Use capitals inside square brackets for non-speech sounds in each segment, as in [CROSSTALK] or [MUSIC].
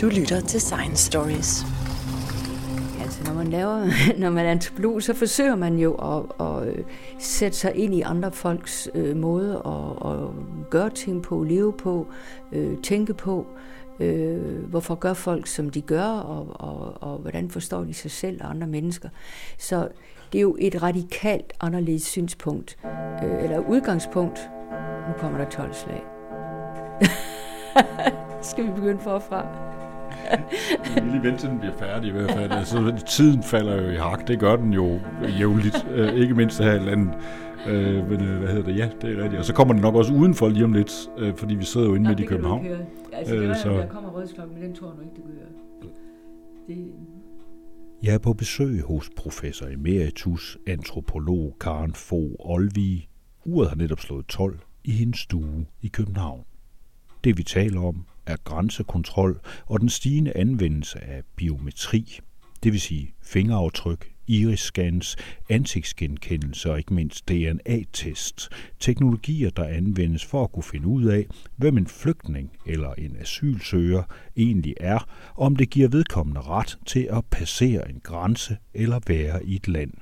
Du lytter til Science Stories. Altså, når man laver, [LAUGHS] når man er antropolog, så forsøger man jo at, at øh, sætte sig ind i andre folks øh, måde at, at gøre ting på, leve på, øh, tænke på. Øh, hvorfor gør folk, som de gør, og, og, og hvordan forstår de sig selv og andre mennesker. Så det er jo et radikalt anderledes synspunkt, øh, eller udgangspunkt. Nu kommer der 12 slag. [LAUGHS] Skal vi begynde forfra? Vi lige vente til den bliver færdig i hvert fald. Altså, tiden falder jo i hak, det gør den jo jævnligt, øh, ikke mindst her i landet. Øh, men øh, hvad hedder det? Ja, det er rigtigt. Og så kommer den nok også udenfor lige om lidt, øh, fordi vi sidder jo inde midt i København. Altså, det er, øh, så... der kommer rødsklokken, men den tror du ikke, det gør. Det... Jeg er på besøg hos professor emeritus, antropolog Karen Fogh Olvig. Uret har netop slået 12 i hendes stue i København. Det vi taler om er grænsekontrol og den stigende anvendelse af biometri, det vil sige fingeraftryk, iris-scans, ansigtsgenkendelse og ikke mindst DNA-test. Teknologier, der anvendes for at kunne finde ud af, hvem en flygtning eller en asylsøger egentlig er, og om det giver vedkommende ret til at passere en grænse eller være i et land.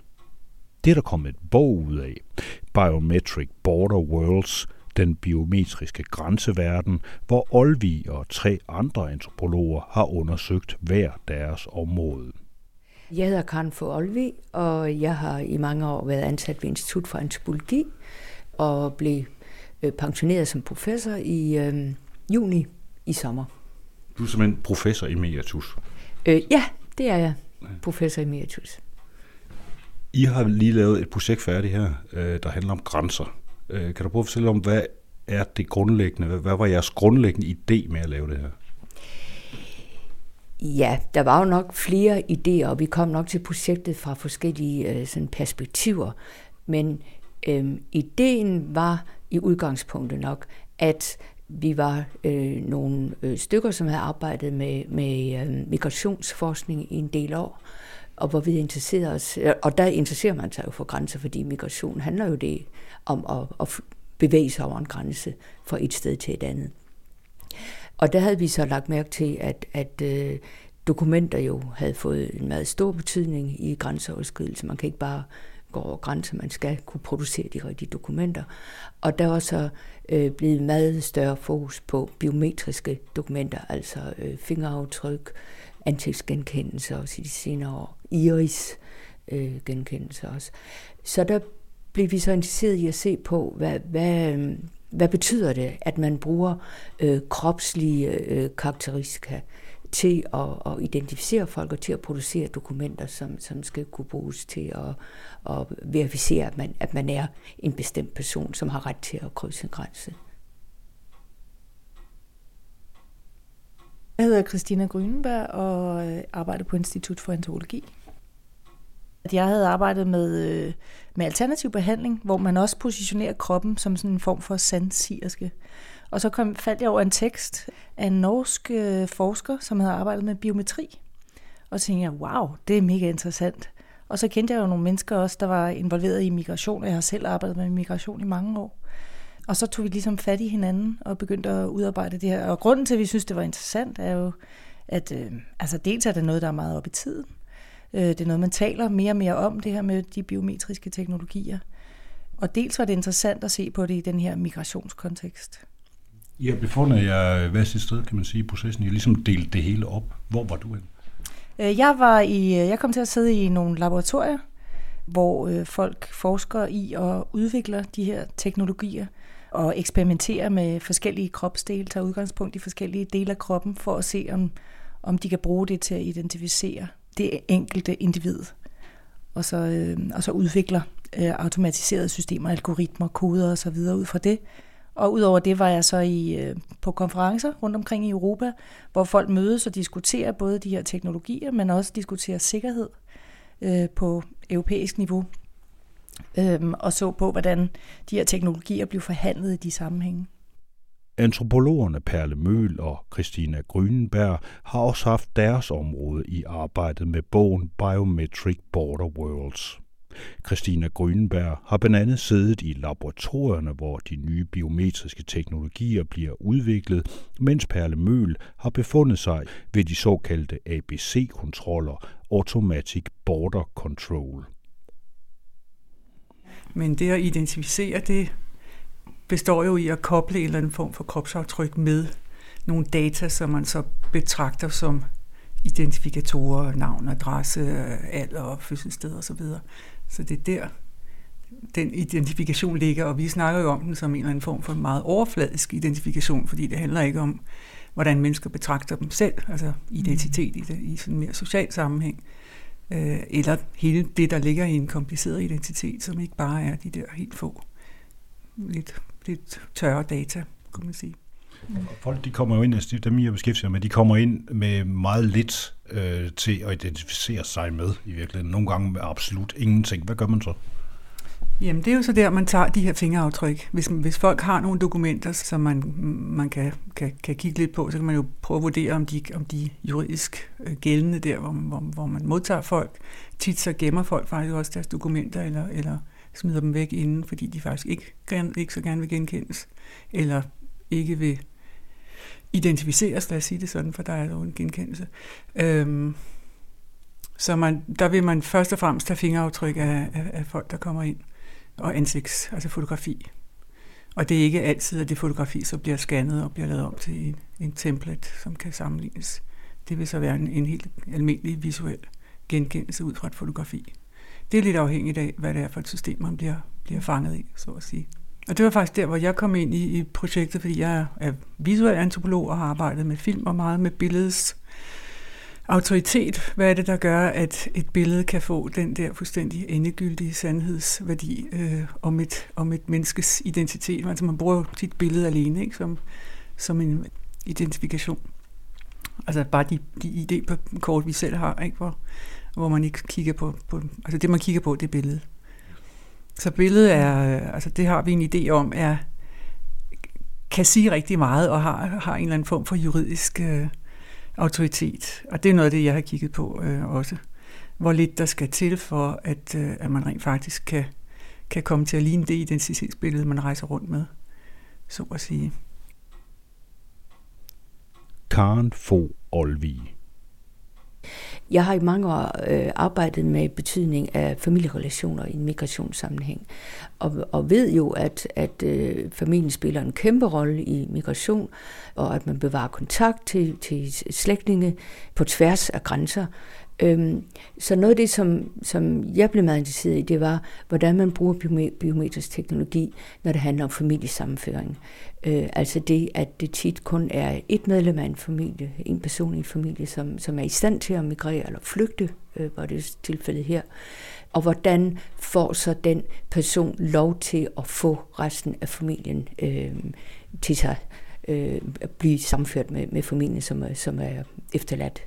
Det er der kommet et bog ud af, Biometric Border Worlds, den biometriske grænseverden, hvor Olvi og tre andre antropologer har undersøgt hver deres område. Jeg hedder Karen for Olvi, og jeg har i mange år været ansat ved Institut for Antropologi og blev øh, pensioneret som professor i øh, juni i sommer. Du er simpelthen professor emeritus? Øh, ja, det er jeg. Professor emeritus. I har lige lavet et projekt færdigt her, øh, der handler om grænser. Øh, kan du prøve at fortælle om, hvad er det grundlæggende? Hvad var jeres grundlæggende idé med at lave det her? Ja, der var jo nok flere idéer, og vi kom nok til projektet fra forskellige øh, sådan perspektiver. Men øh, ideen var i udgangspunktet nok, at vi var øh, nogle øh, stykker, som havde arbejdet med, med øh, migrationsforskning i en del år, og hvor vi interesserede os, og der interesserer man sig jo for grænser, fordi migration handler jo det om at, at bevæge sig over en grænse fra et sted til et andet. Og der havde vi så lagt mærke til, at, at øh, dokumenter jo havde fået en meget stor betydning i grænseoverskridelse. Man kan ikke bare gå over grænser, man skal kunne producere de rigtige dokumenter. Og der var så øh, blevet meget større fokus på biometriske dokumenter, altså øh, fingeraftryk, ansigtsgenkendelse også i de senere år, iris øh, genkendelse også. Så der blev vi så interesseret i at se på, hvad, hvad, øh, hvad betyder det, at man bruger øh, kropslige øh, karakteristika til at, at identificere folk og til at producere dokumenter, som, som skal kunne bruges til at, at verificere, at man, at man er en bestemt person, som har ret til at krydse en grænse. Jeg hedder Christina Grünenberg og øh, arbejder på Institut for Antologi at Jeg havde arbejdet med, øh, med alternativ behandling, hvor man også positionerer kroppen som sådan en form for sansirske. Og så kom, faldt jeg over en tekst af en norsk øh, forsker, som havde arbejdet med biometri. Og så tænkte jeg, wow, det er mega interessant. Og så kendte jeg jo nogle mennesker også, der var involveret i migration, og jeg har selv arbejdet med migration i mange år. Og så tog vi ligesom fat i hinanden og begyndte at udarbejde det her. Og grunden til, at vi synes, det var interessant, er jo, at øh, altså dels er det noget, der er meget op i tiden. Øh, det er noget, man taler mere og mere om, det her med de biometriske teknologier. Og dels var det interessant at se på det i den her migrationskontekst. I har befundet jer hver sit sted, kan man sige, i processen. I har ligesom delt det hele op. Hvor var du hen? Øh, jeg, var i, jeg kom til at sidde i nogle laboratorier, hvor øh, folk forsker i og udvikler de her teknologier og eksperimenterer med forskellige kropsdele, tager udgangspunkt i forskellige dele af kroppen, for at se, om, om de kan bruge det til at identificere det enkelte individ. Og så, øh, og så udvikler øh, automatiserede systemer, algoritmer, koder osv. ud fra det. Og udover det var jeg så i, øh, på konferencer rundt omkring i Europa, hvor folk mødes og diskuterer både de her teknologier, men også diskuterer sikkerhed øh, på europæisk niveau. øh, og så på, hvordan de her teknologier blev forhandlet i de sammenhænge. Antropologerne Perle Møl og Christina Grünenberg har også haft deres område i arbejdet med bogen Biometric Border Worlds. Christina Grünenberg har blandt andet siddet i laboratorierne, hvor de nye biometriske teknologier bliver udviklet, mens Perle Møl har befundet sig ved de såkaldte ABC-kontroller, Automatic Border Control. Men det at identificere, det består jo i at koble en eller anden form for kropsaftryk med nogle data, som man så betragter som identifikatorer, navn, adresse, alder, fødselssted osv. Så det er der, den identifikation ligger, og vi snakker jo om den som en eller anden form for meget overfladisk identifikation, fordi det handler ikke om, hvordan mennesker betragter dem selv, altså identitet i, det, i sådan en mere social sammenhæng, øh, eller hele det, der ligger i en kompliceret identitet, som ikke bare er de der helt få, lidt, lidt tørre data, kunne man sige. Mm. Folk de kommer jo ind, altså dem jeg beskæftiger med, de kommer ind med meget lidt øh, til at identificere sig med i virkeligheden. Nogle gange med absolut ingenting. Hvad gør man så? Jamen, det er jo så der, man tager de her fingeraftryk. Hvis, hvis folk har nogle dokumenter, som man, man kan, kan, kan kigge lidt på, så kan man jo prøve at vurdere, om de, om de juridisk øh, gældende der, hvor, hvor, hvor man modtager folk. Tit så gemmer folk faktisk også deres dokumenter, eller, eller smider dem væk inden, fordi de faktisk ikke, gerne, ikke så gerne vil genkendes, eller ikke vil identificeres, lad os sige det sådan, for der er jo en genkendelse. Øhm, så man, der vil man først og fremmest tage fingeraftryk af, af, af folk, der kommer ind, og ansigts, altså fotografi. Og det er ikke altid, at det fotografi så bliver scannet og bliver lavet om til en, en template, som kan sammenlignes. Det vil så være en, en helt almindelig visuel genkendelse ud fra et fotografi. Det er lidt afhængigt af, hvad det er for et system, man bliver, bliver fanget i, så at sige. Og det var faktisk der, hvor jeg kom ind i, i projektet, fordi jeg er visuel antropolog og har arbejdet med film og meget med billedets autoritet. Hvad er det, der gør, at et billede kan få den der fuldstændig endegyldige sandhedsværdi øh, om, et, om et menneskes identitet? Altså man bruger sit billede alene ikke? Som, som en identifikation. Altså bare de, de ID-kort, vi selv har, ikke? Hvor, hvor man ikke kigger på, på... Altså det, man kigger på, det er billedet. Så billedet er, altså det har vi en idé om, er, kan sige rigtig meget og har, har en eller anden form for juridisk øh, autoritet. Og det er noget af det, jeg har kigget på øh, også. Hvor lidt der skal til for, at, øh, at man rent faktisk kan, kan komme til at ligne det identitetsbillede, man rejser rundt med, så at sige. Karen Fogh Olvig jeg har i mange år øh, arbejdet med betydning af familierelationer i en migrationssammenhæng, og, og ved jo, at, at øh, familien spiller en kæmpe rolle i migration, og at man bevarer kontakt til, til slægtninge på tværs af grænser. Øhm, så noget af det, som, som jeg blev meget interesseret i, det var, hvordan man bruger biometrisk teknologi, når det handler om familiesammenføring. Øh, altså det, at det tit kun er et medlem af en familie, en person i en familie, som, som er i stand til at migrere eller flygte, øh, var det tilfældet her. Og hvordan får så den person lov til at få resten af familien øh, til sig, øh, at blive samført med, med familien, som er, som er efterladt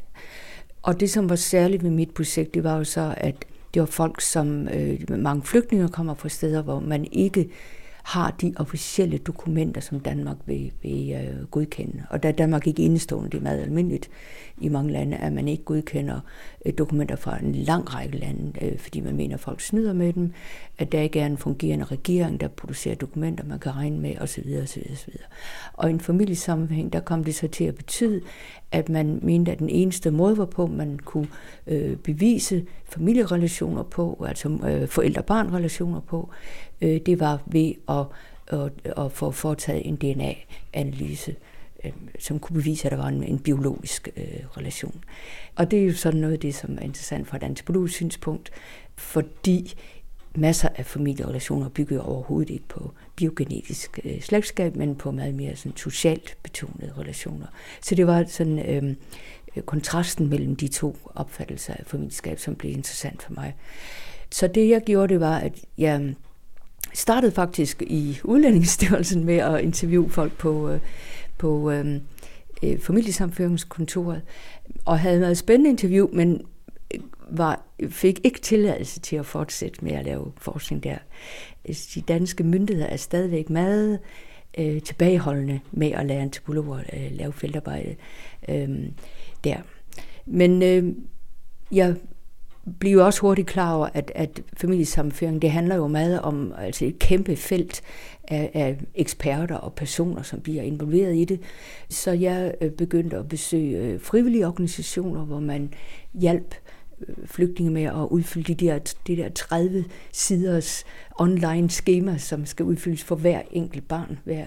og det, som var særligt ved mit projekt, det var jo så, at det var folk, som øh, mange flygtninge kommer fra steder, hvor man ikke har de officielle dokumenter, som Danmark vil, vil øh, godkende. Og der Danmark ikke indestående, det er meget almindeligt i mange lande, at man ikke godkender øh, dokumenter fra en lang række lande, øh, fordi man mener, at folk snyder med dem, at der ikke er en fungerende regering, der producerer dokumenter, man kan regne med, osv. osv., osv. Og i en familiesammenhæng, der kom det så til at betyde, at man mente, at den eneste måde, hvorpå man kunne øh, bevise familierelationer på, altså øh, forældre-barn-relationer på, øh, det var ved at, at, at få foretaget en DNA-analyse, øh, som kunne bevise, at der var en, en biologisk øh, relation. Og det er jo sådan noget af det, som er interessant fra et antropologisk synspunkt, fordi masser af familierelationer bygger overhovedet ikke på biogenetisk øh, slægtskab, men på meget mere sådan, socialt betonede relationer. Så det var sådan øh, øh kontrasten mellem de to opfattelser af familieskab, som blev interessant for mig. Så det jeg gjorde, det var, at jeg startede faktisk i udlændingsstyrelsen med at interviewe folk på, øh, på øh, øh familiesamføringskontoret, og havde været spændende interview, men øh, var, fik ikke tilladelse til at fortsætte med at lave forskning der. Øh, de danske myndigheder er stadigvæk meget øh, tilbageholdende med at lære antropologer øh, lave feltarbejde øh, der. Men øh, jeg bliver også hurtigt klar over, at, at familiesammenføring, det handler jo meget om altså et kæmpe felt af, af eksperter og personer, som bliver involveret i det. Så jeg øh, begyndte at besøge øh, frivillige organisationer, hvor man hjalp øh, flygtninge med at udfylde de der, de der 30 siders online skema, som skal udfyldes for hver enkelt barn, hver,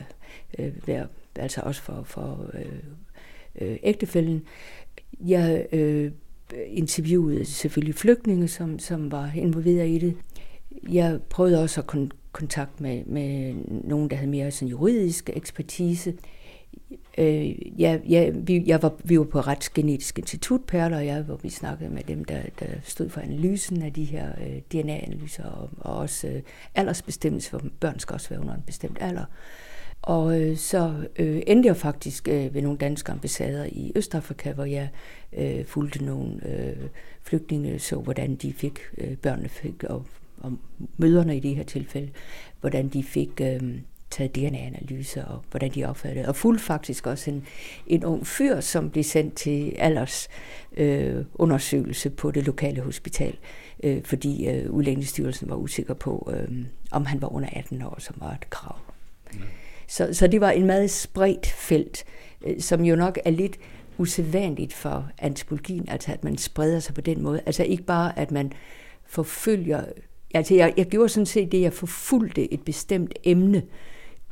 hver, altså også for, for øh, øh, ægtefælden. Jeg øh, interviewede selvfølgelig flygtninge, som, som var involveret i det. Jeg prøvede også at kon- kontakt med, med nogen, der havde mere sådan juridisk ekspertise. Øh, ja, jeg, vi, jeg var, vi var på Retsgenetisk Institut, Perler og jeg, hvor vi snakkede med dem, der, der stod for analysen af de her øh, DNA-analyser, og, og også øh, aldersbestemmelse, for børn skal også være under en bestemt alder. Og øh, så øh, endte jeg faktisk øh, ved nogle danske ambassader i Østafrika, hvor jeg øh, fulgte nogle øh, flygtninge, så hvordan de fik, øh, børnene fik, og, og møderne i det her tilfælde, hvordan de fik øh, taget DNA-analyser, og hvordan de opfattede Og fulgte faktisk også en, en ung fyr, som blev sendt til alders øh, undersøgelse på det lokale hospital, øh, fordi øh, udlændingsstyrelsen var usikker på, øh, om han var under 18 år, som var et krav. Ja. Så, så det var en meget spredt felt, øh, som jo nok er lidt usædvanligt for antropologien, altså at man spreder sig på den måde. Altså ikke bare, at man forfølger... Altså jeg, jeg gjorde sådan set det, jeg forfulgte et bestemt emne,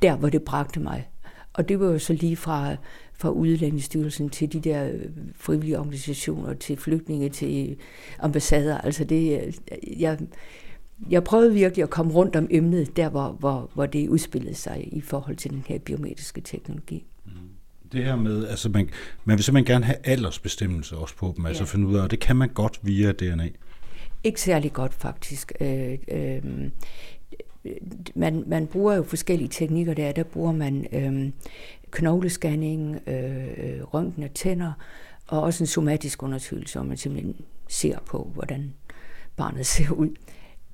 der hvor det bragte mig. Og det var jo så lige fra, fra Udlændingsstyrelsen til de der øh, frivillige organisationer, til flygtninge, til ambassader. Altså det, øh, jeg, jeg prøvede virkelig at komme rundt om emnet, der hvor, hvor, hvor det udspillede sig i forhold til den her biometriske teknologi. Mm. Det her med, altså man, man vil simpelthen gerne have aldersbestemmelse også på dem, altså ja. finde ud af, og det kan man godt via DNA. Ikke særlig godt faktisk. Øh, øh, man, man bruger jo forskellige teknikker der. Der bruger man øh, knoglescanning, øh, røntgen af tænder, og også en somatisk undersøgelse, hvor man simpelthen ser på, hvordan barnet [LAUGHS] ser ud.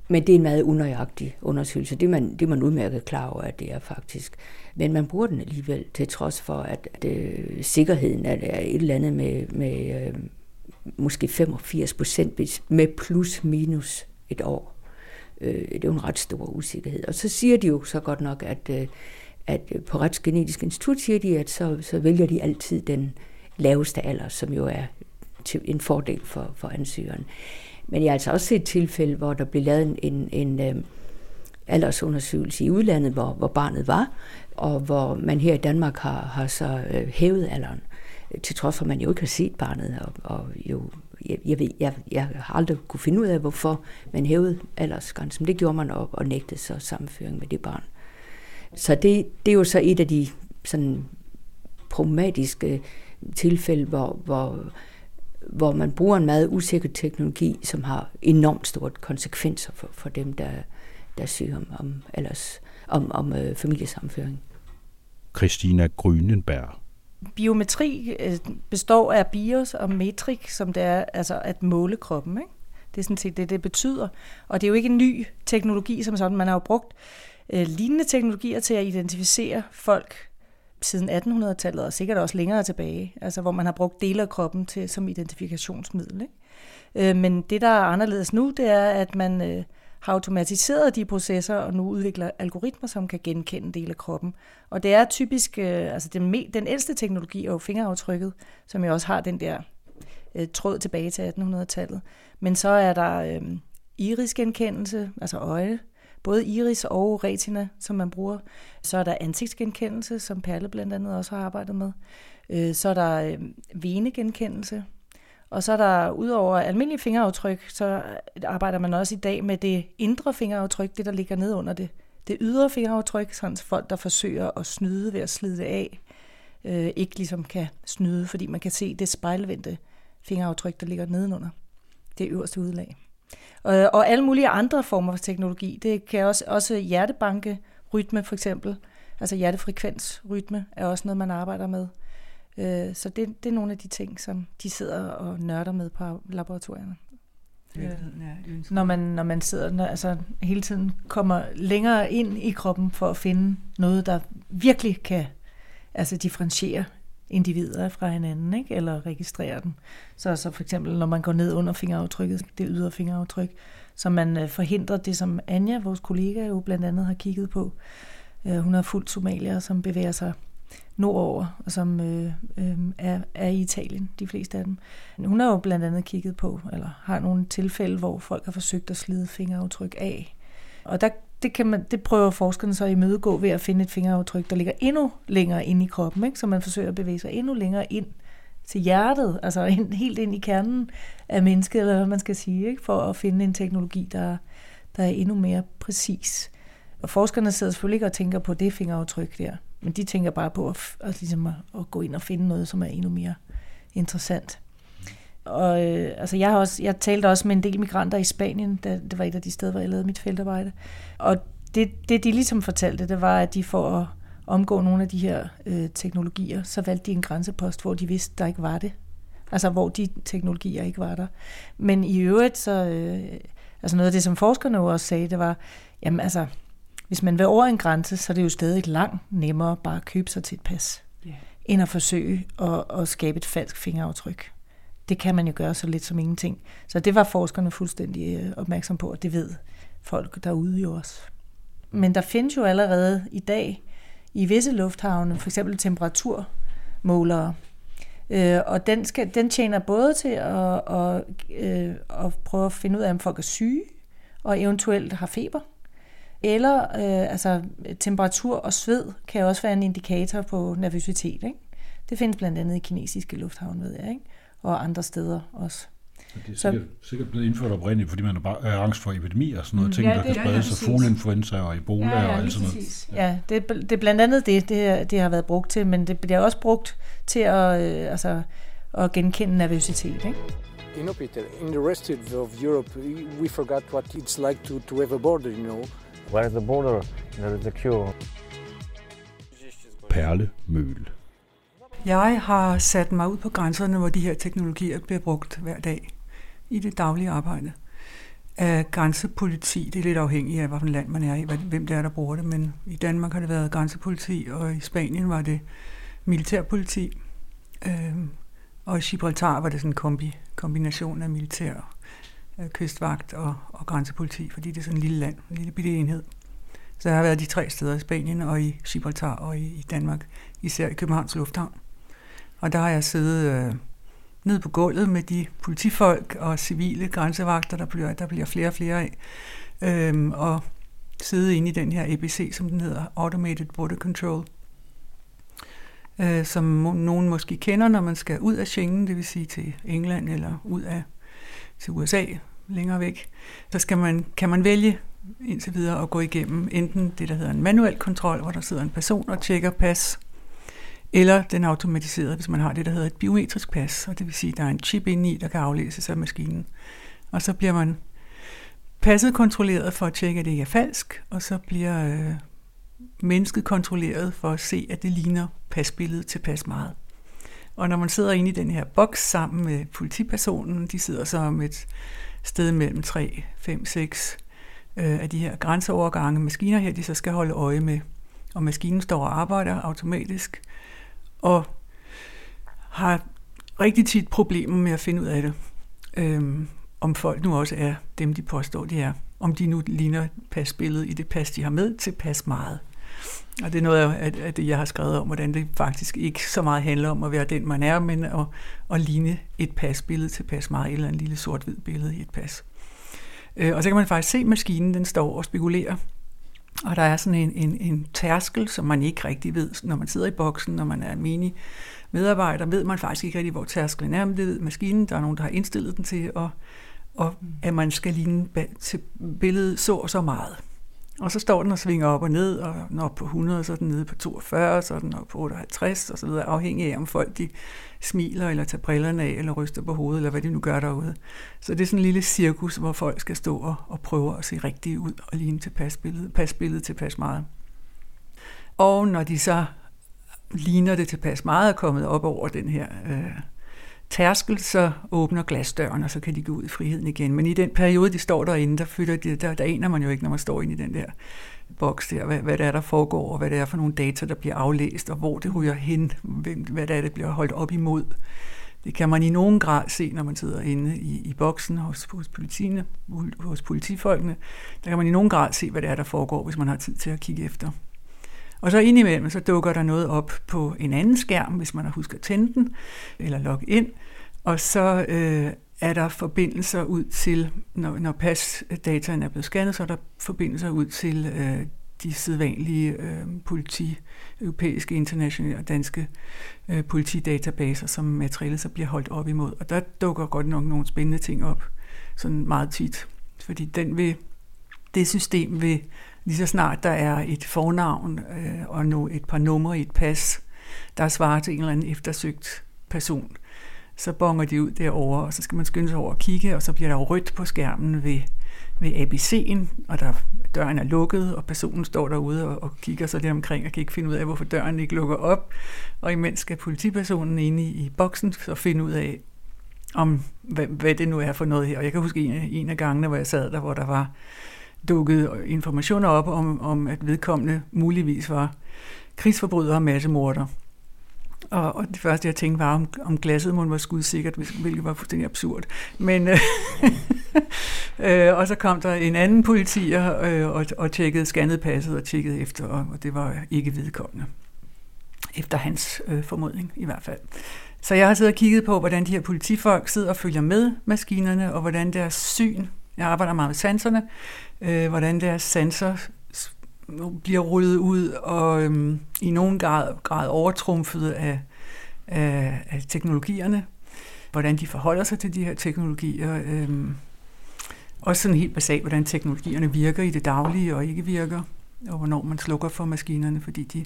Men det er en meget unøjagtig undersøgelse. Det er man, det er man udmærket klar over, at det er faktisk. Men man bruger den alligevel, til trods for, at, at øh, sikkerheden er, er et eller andet med, med øh, måske 85 procent med plus minus et år. Øh, det er jo en ret stor usikkerhed. Og så siger de jo så godt nok, at, øh, at på Retsgenetisk Institut siger de, at så, så vælger de altid den laveste alder, som jo er til en fordel for, for ansøgeren. Men jeg har altså også set tilfælde, hvor der blev lavet en, en, en øh, aldersundersøgelse i udlandet, hvor, hvor barnet var, og hvor man her i Danmark har, har så øh, hævet alderen, øh, til trods for, at man jo ikke har set barnet, og, og jo jeg, jeg, ved, jeg, jeg har aldrig kunne finde ud af, hvorfor man hævede aldersgrænsen. Det gjorde man og, og nægtede så sammenføring med det barn. Så det, det er jo så et af de sådan problematiske øh, tilfælde, hvor, hvor hvor man bruger en meget usikker teknologi, som har enormt store konsekvenser for, for dem, der, der syger om, om, ellers, om, om øh, familiesammenføring. Christina Grünenberg. Biometri øh, består af bios og metrik, som det er altså at måle kroppen. Ikke? Det er sådan set det, det betyder. Og det er jo ikke en ny teknologi som sådan. Man har jo brugt øh, lignende teknologier til at identificere folk siden 1800-tallet, og sikkert også længere tilbage, altså hvor man har brugt dele af kroppen til, som identifikationsmiddel. Ikke? Øh, men det, der er anderledes nu, det er, at man øh, har automatiseret de processer, og nu udvikler algoritmer, som kan genkende dele af kroppen. Og det er typisk, øh, altså den, me, den ældste teknologi er jo fingeraftrykket, som jo også har den der øh, tråd tilbage til 1800-tallet. Men så er der øh, irisgenkendelse, altså øje, både iris og retina, som man bruger. Så er der ansigtsgenkendelse, som Perle blandt andet også har arbejdet med. Øh, så er der øh, venegenkendelse. Og så er der, udover almindelige fingeraftryk, så arbejder man også i dag med det indre fingeraftryk, det der ligger ned under det. Det ydre fingeraftryk, sådan folk, der forsøger at snyde ved at slide det af, øh, ikke ligesom kan snyde, fordi man kan se det spejlvendte fingeraftryk, der ligger nedenunder det øverste udlag. Øh, og alle mulige andre former for teknologi. Det kan også, også hjertebanke, rytme for eksempel. Altså hjertefrekvensrytme er også noget, man arbejder med. Øh, så det, det er nogle af de ting, som de sidder og nørder med på laboratorierne. Ja, når man når man sidder når, altså hele tiden kommer længere ind i kroppen for at finde noget der virkelig kan altså differentiere individer fra hinanden, ikke? eller registrere dem. Så, så for eksempel, når man går ned under fingeraftrykket, det ydre fingeraftryk, så man øh, forhindrer det, som Anja, vores kollega, jo blandt andet har kigget på. Øh, hun har fuldt somalier, som bevæger sig nordover, og som øh, øh, er, er i Italien, de fleste af dem. Hun har jo blandt andet kigget på, eller har nogle tilfælde, hvor folk har forsøgt at slide fingeraftryk af. Og der, det, kan man, det prøver forskerne så at imødegå ved at finde et fingeraftryk, der ligger endnu længere ind i kroppen, ikke? så man forsøger at bevæge sig endnu længere ind til hjertet, altså ind, helt ind i kernen af mennesket, eller hvad man skal sige, ikke? for at finde en teknologi, der, der er endnu mere præcis. Og forskerne sidder selvfølgelig ikke og tænker på det fingeraftryk der, men de tænker bare på at, at, ligesom at, at gå ind og finde noget, som er endnu mere interessant. Og øh, altså jeg, har også, jeg talte også med en del migranter i Spanien, da, det var et af de steder, hvor jeg lavede mit feltarbejde. Og det, det de ligesom fortalte, det var, at de for at omgå nogle af de her øh, teknologier, så valgte de en grænsepost, hvor de vidste, der ikke var det. Altså hvor de teknologier ikke var der. Men i øvrigt, så, øh, altså noget af det, som forskerne også sagde, det var, jamen altså, hvis man vil over en grænse, så er det jo stadig langt nemmere bare at købe sig til et pas, yeah. end at forsøge at, at skabe et falsk fingeraftryk. Det kan man jo gøre så lidt som ingenting. Så det var forskerne fuldstændig øh, opmærksom på, og det ved folk derude jo også. Men der findes jo allerede i dag i visse lufthavne, for eksempel temperaturmålere, øh, og den, skal, den tjener både til at, at, øh, at prøve at finde ud af, om folk er syge, og eventuelt har feber, eller øh, altså, temperatur og sved kan også være en indikator på nervøsitet. Ikke? Det findes blandt andet i kinesiske lufthavne, ved jeg, ikke? Og andre steder også. Så det er sikkert, så, sikkert blevet indført oprindeligt, fordi man er, bare, angst for epidemier og sådan noget, mm, ting, ja, der kan sprede sig, fugleinfluenza og ebola ja, ja, og alt sådan noget. Ja, ja det, det er blandt andet det, det, det har været brugt til, men det bliver også brugt til at, øh, altså, at genkende nervøsitet. Ikke? You know, Peter, in the rest of Europe, we forgot what it's like to, to have a border, you know. Where is the border? There is a cure. Perle Møl. Jeg har sat mig ud på grænserne, hvor de her teknologier bliver brugt hver dag i det daglige arbejde. Af grænsepoliti, det er lidt afhængigt af, hvilken land man er i, hvem det er, der bruger det, men i Danmark har det været grænsepoliti, og i Spanien var det militærpoliti, øhm, og i Gibraltar var det sådan en kombi, kombination af militær, øh, kystvagt og, og grænsepoliti, fordi det er sådan en lille land, en lille bitte enhed. Så jeg har været de tre steder i Spanien og i Gibraltar og i, i Danmark, især i Københavns Lufthavn. Og der har jeg siddet øh, ned på gulvet med de politifolk og civile grænsevagter, der bliver, der bliver flere og flere af. Øhm, og sidde inde i den her ABC, som den hedder, Automated Border Control, øh, som nogen måske kender, når man skal ud af Schengen, det vil sige til England eller ud af til USA, længere væk. Så skal man, kan man vælge indtil videre at gå igennem enten det, der hedder en manuel kontrol, hvor der sidder en person og tjekker pas, eller den automatiserede, hvis man har det, der hedder et biometrisk pas, og det vil sige, at der er en chip inde i, der kan aflæses af maskinen. Og så bliver man passet kontrolleret for at tjekke, at det ikke er falsk, og så bliver øh, mennesket kontrolleret for at se, at det ligner pasbilledet tilpas meget. Og når man sidder inde i den her boks sammen med politipersonen, de sidder så om et sted mellem 3, 5, 6 øh, af de her grænseovergange maskiner her, de så skal holde øje med. Og maskinen står og arbejder automatisk, og har rigtig tit problemer med at finde ud af det. Øhm, om folk nu også er dem, de påstår, de er. Om de nu ligner pasbilledet i det pas, de har med, til pas meget. Og det er noget af det, jeg har skrevet om, hvordan det faktisk ikke så meget handler om at være den, man er, men at, at ligne et pasbillede til pas meget, eller en lille sort-hvid billede i et pas. Øh, og så kan man faktisk se maskinen, den står og spekulerer og der er sådan en, en, en tærskel, som man ikke rigtig ved, når man sidder i boksen, når man er mini medarbejder, ved man faktisk ikke rigtig, hvor tærskelen er, men det ved maskinen. Der er nogen, der har indstillet den til, og, og at man skal ligne til billedet så og så meget. Og så står den og svinger op og ned, og når på 100, så er den nede på 42, så er den op på 58, og så videre, afhængig af, om folk de smiler, eller tager brillerne af, eller ryster på hovedet, eller hvad de nu gør derude. Så det er sådan en lille cirkus, hvor folk skal stå og, og prøve at se rigtigt ud, og ligne til pasbilledet, pasbilledet tilpas meget. Og når de så ligner det tilpas meget, er kommet op over den her øh, tærskel, så åbner glasdøren, og så kan de gå ud i friheden igen. Men i den periode, de står derinde, der, fylder de, der, der aner man jo ikke, når man står inde i den der boks der, hvad, hvad det er, der foregår, og hvad det er for nogle data, der bliver aflæst, og hvor det ryger hen, hvem, hvad det er, det bliver holdt op imod. Det kan man i nogen grad se, når man sidder inde i, i boksen hos, hos, hos politifolkene. Der kan man i nogen grad se, hvad det er, der foregår, hvis man har tid til at kigge efter. Og så indimellem, så dukker der noget op på en anden skærm, hvis man har husket at tænde den, eller logge ind, og så øh, er der forbindelser ud til, når, når pasdataen er blevet scannet, så er der forbindelser ud til øh, de sædvanlige øh, politi, europæiske, internationale og danske øh, politidatabaser, som materialet så bliver holdt op imod. Og der dukker godt nok nogle spændende ting op, sådan meget tit. Fordi den vil, det system vil, lige så snart der er et fornavn øh, og nu et par numre i et pas, der svarer til en eller anden eftersøgt person, så bonger de ud derover, og så skal man skynde sig over og kigge, og så bliver der rødt på skærmen ved, ved ABC'en, og der, døren er lukket, og personen står derude og, og kigger sig lidt omkring og kan ikke finde ud af, hvorfor døren ikke lukker op. Og imens skal politipersonen inde i, i boksen så finde ud af, om hvad, hvad det nu er for noget her. Og jeg kan huske en, en af gangene, hvor jeg sad der, hvor der var dukket informationer op om, om at vedkommende muligvis var krigsforbryder og massemorder. Og, og det første, jeg tænkte, var, om, om glasset måtte være skudsikkert, hvilket var fuldstændig absurd. Men, øh, [LAUGHS] øh, og så kom der en anden politi øh, og, og tjekkede, scannede passet og tjekkede efter, og, og det var ikke vedkommende. Efter hans øh, formodning i hvert fald. Så jeg har siddet og kigget på, hvordan de her politifolk sidder og følger med maskinerne, og hvordan deres syn, jeg arbejder meget med sanserne, øh, hvordan deres sanser bliver ryddet ud og øhm, i nogen grad, grad overtrumfet af, af, af teknologierne. Hvordan de forholder sig til de her teknologier. Øhm, også sådan helt basalt, hvordan teknologierne virker i det daglige og ikke virker. Og hvornår man slukker for maskinerne, fordi de,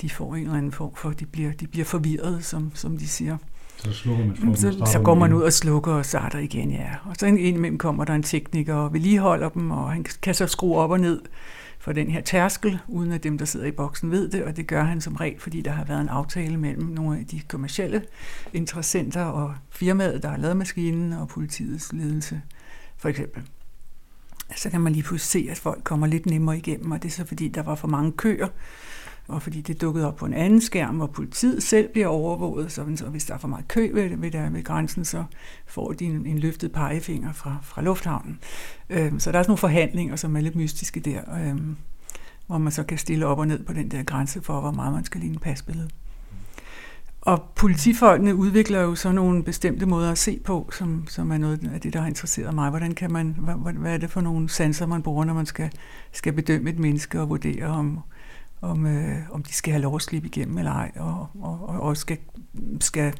de får en eller anden form for, de bliver, de bliver forvirret, som, som de siger. Så slukker man for så, så går man ud og slukker og starter igen, ja. Og så imellem kommer der en tekniker og vedligeholder dem, og han kan så skrue op og ned for den her tærskel, uden at dem, der sidder i boksen, ved det, og det gør han som regel, fordi der har været en aftale mellem nogle af de kommercielle interessenter og firmaet, der har lavet maskinen, og politiets ledelse, for eksempel. Så kan man lige pludselig se, at folk kommer lidt nemmere igennem, og det er så fordi, der var for mange køer, og fordi det dukkede op på en anden skærm, hvor politiet selv bliver overvåget, så, hvis der er for meget kø ved, ved, der, ved grænsen, så får de en, en løftet pegefinger fra, fra lufthavnen. Øhm, så der er sådan nogle forhandlinger, som er lidt mystiske der, øhm, hvor man så kan stille op og ned på den der grænse for, hvor meget man skal ligne pasbilledet. Og politifolkene udvikler jo så nogle bestemte måder at se på, som, som er noget af det, der har interesseret mig. Hvordan kan man, hvad, hvad er det for nogle sanser, man bruger, når man skal, skal bedømme et menneske og vurdere, om, om, øh, om de skal have lov at slippe igennem eller ej, og, og, og også skal, skal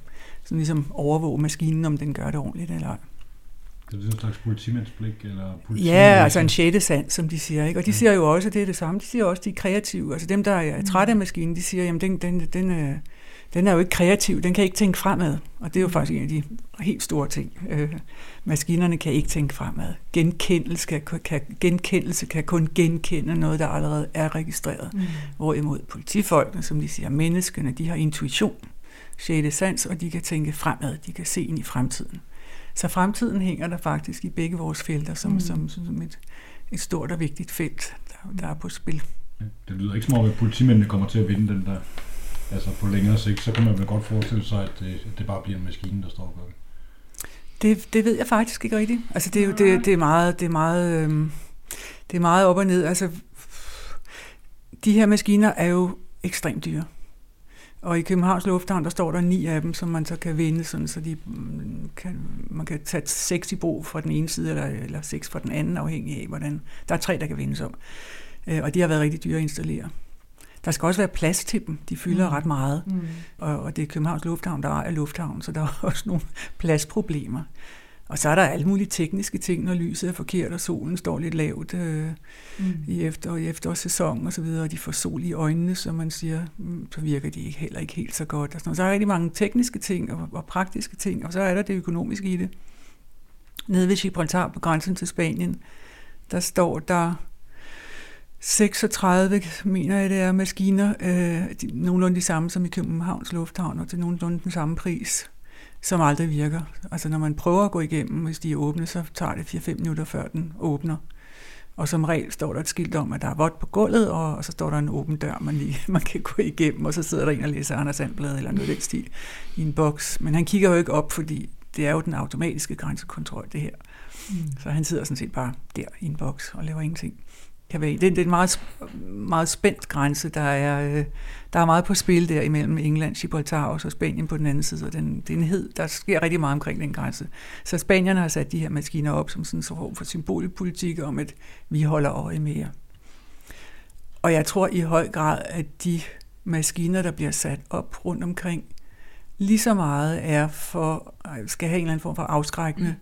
sådan ligesom overvåge maskinen, om den gør det ordentligt eller ej. Det er en slags politimandsblik? Eller politi ja, altså en sjette sand, som de siger. Ikke? Og de siger jo også, at det er det samme. De siger også, at de er kreative. Altså dem, der er trætte af maskinen, de siger, at den, den, den, er, den er jo ikke kreativ. Den kan ikke tænke fremad. Og det er jo faktisk en af de helt store ting. Øh, maskinerne kan ikke tænke fremad. Genkendelse kan, kan, genkendelse kan kun genkende noget, der allerede er registreret. Mm. Hvorimod politifolkene, som de siger, menneskene, de har intuition, sjette sans, og de kan tænke fremad. De kan se ind i fremtiden. Så fremtiden hænger der faktisk i begge vores felter som, mm. som, som, som et, et stort og vigtigt felt, der, der er på spil. Det lyder ikke som om, at politimændene kommer til at vinde den der. Altså på længere sigt, så kan man vel godt forestille sig, at det, at det bare bliver en maskine, der står og gør det. Det, det ved jeg faktisk ikke rigtigt. Altså det er jo det, det er meget, det er meget, øhm, det er meget op og ned. Altså de her maskiner er jo ekstremt dyre. Og i Københavns Lufthavn, der står der ni af dem, som man så kan vinde, sådan, så de mm, kan, man kan tage seks i brug fra den ene side, eller, eller seks fra den anden, afhængig af, hvordan... Der er tre, der kan vindes om. Øh, og de har været rigtig dyre at installere. Der skal også være plads til dem. De fylder mm. ret meget. Mm. Og, og det er Københavns Lufthavn, der ejer lufthavn, så der er [LAUGHS] også nogle pladsproblemer. Og så er der alle mulige tekniske ting, når lyset er forkert, og solen står lidt lavt øh, mm. i, efter, i efterårssæsonen og så videre, og de får sol i øjnene, som man siger, mm, så virker de ikke, heller ikke helt så godt. Og sådan Så er der rigtig mange tekniske ting og, og praktiske ting, og så er der det økonomiske i det. Nede ved Gibraltar på grænsen til Spanien, der står der 36, mener jeg det er, maskiner, øh, de, nogenlunde de samme som i Københavns Lufthavn, og til nogenlunde den samme pris som aldrig virker. Altså når man prøver at gå igennem, hvis de er åbne, så tager det 4-5 minutter, før den åbner. Og som regel står der et skilt om, at der er vådt på gulvet, og så står der en åben dør, man, lige, [LAUGHS] man kan gå igennem, og så sidder der en og læser Anders Sandblad eller noget den stil i en boks. Men han kigger jo ikke op, fordi det er jo den automatiske grænsekontrol, det her. Mm. Så han sidder sådan set bare der i en boks og laver ingenting kan være. Det, det er en meget, meget spændt grænse. Der er, øh, der er meget på spil der imellem England, Gibraltar og så Spanien på den anden side. Så den, den hed, der sker rigtig meget omkring den grænse. Så spanierne har sat de her maskiner op som sådan en form for symbolpolitik om, at vi holder øje med jer. Og jeg tror i høj grad, at de maskiner, der bliver sat op rundt omkring, lige så meget er for, skal have en eller anden form for afskrækkende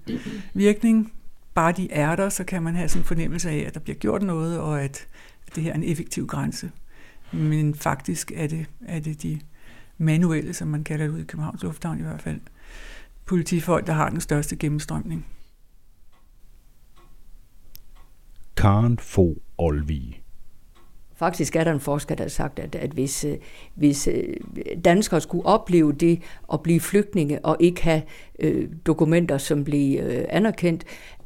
virkning bare de er der, så kan man have sådan en fornemmelse af, at der bliver gjort noget, og at det her er en effektiv grænse. Men faktisk er det, er det de manuelle, som man kalder det ud i Københavns Lufthavn i hvert fald, politifolk, der har den største gennemstrømning. Karen Fogh Olvig Faktisk er der en forsker, der har sagt, at, at hvis, øh, hvis øh, danskere skulle opleve det at blive flygtninge og ikke have øh, dokumenter, som bliver øh, anerkendt,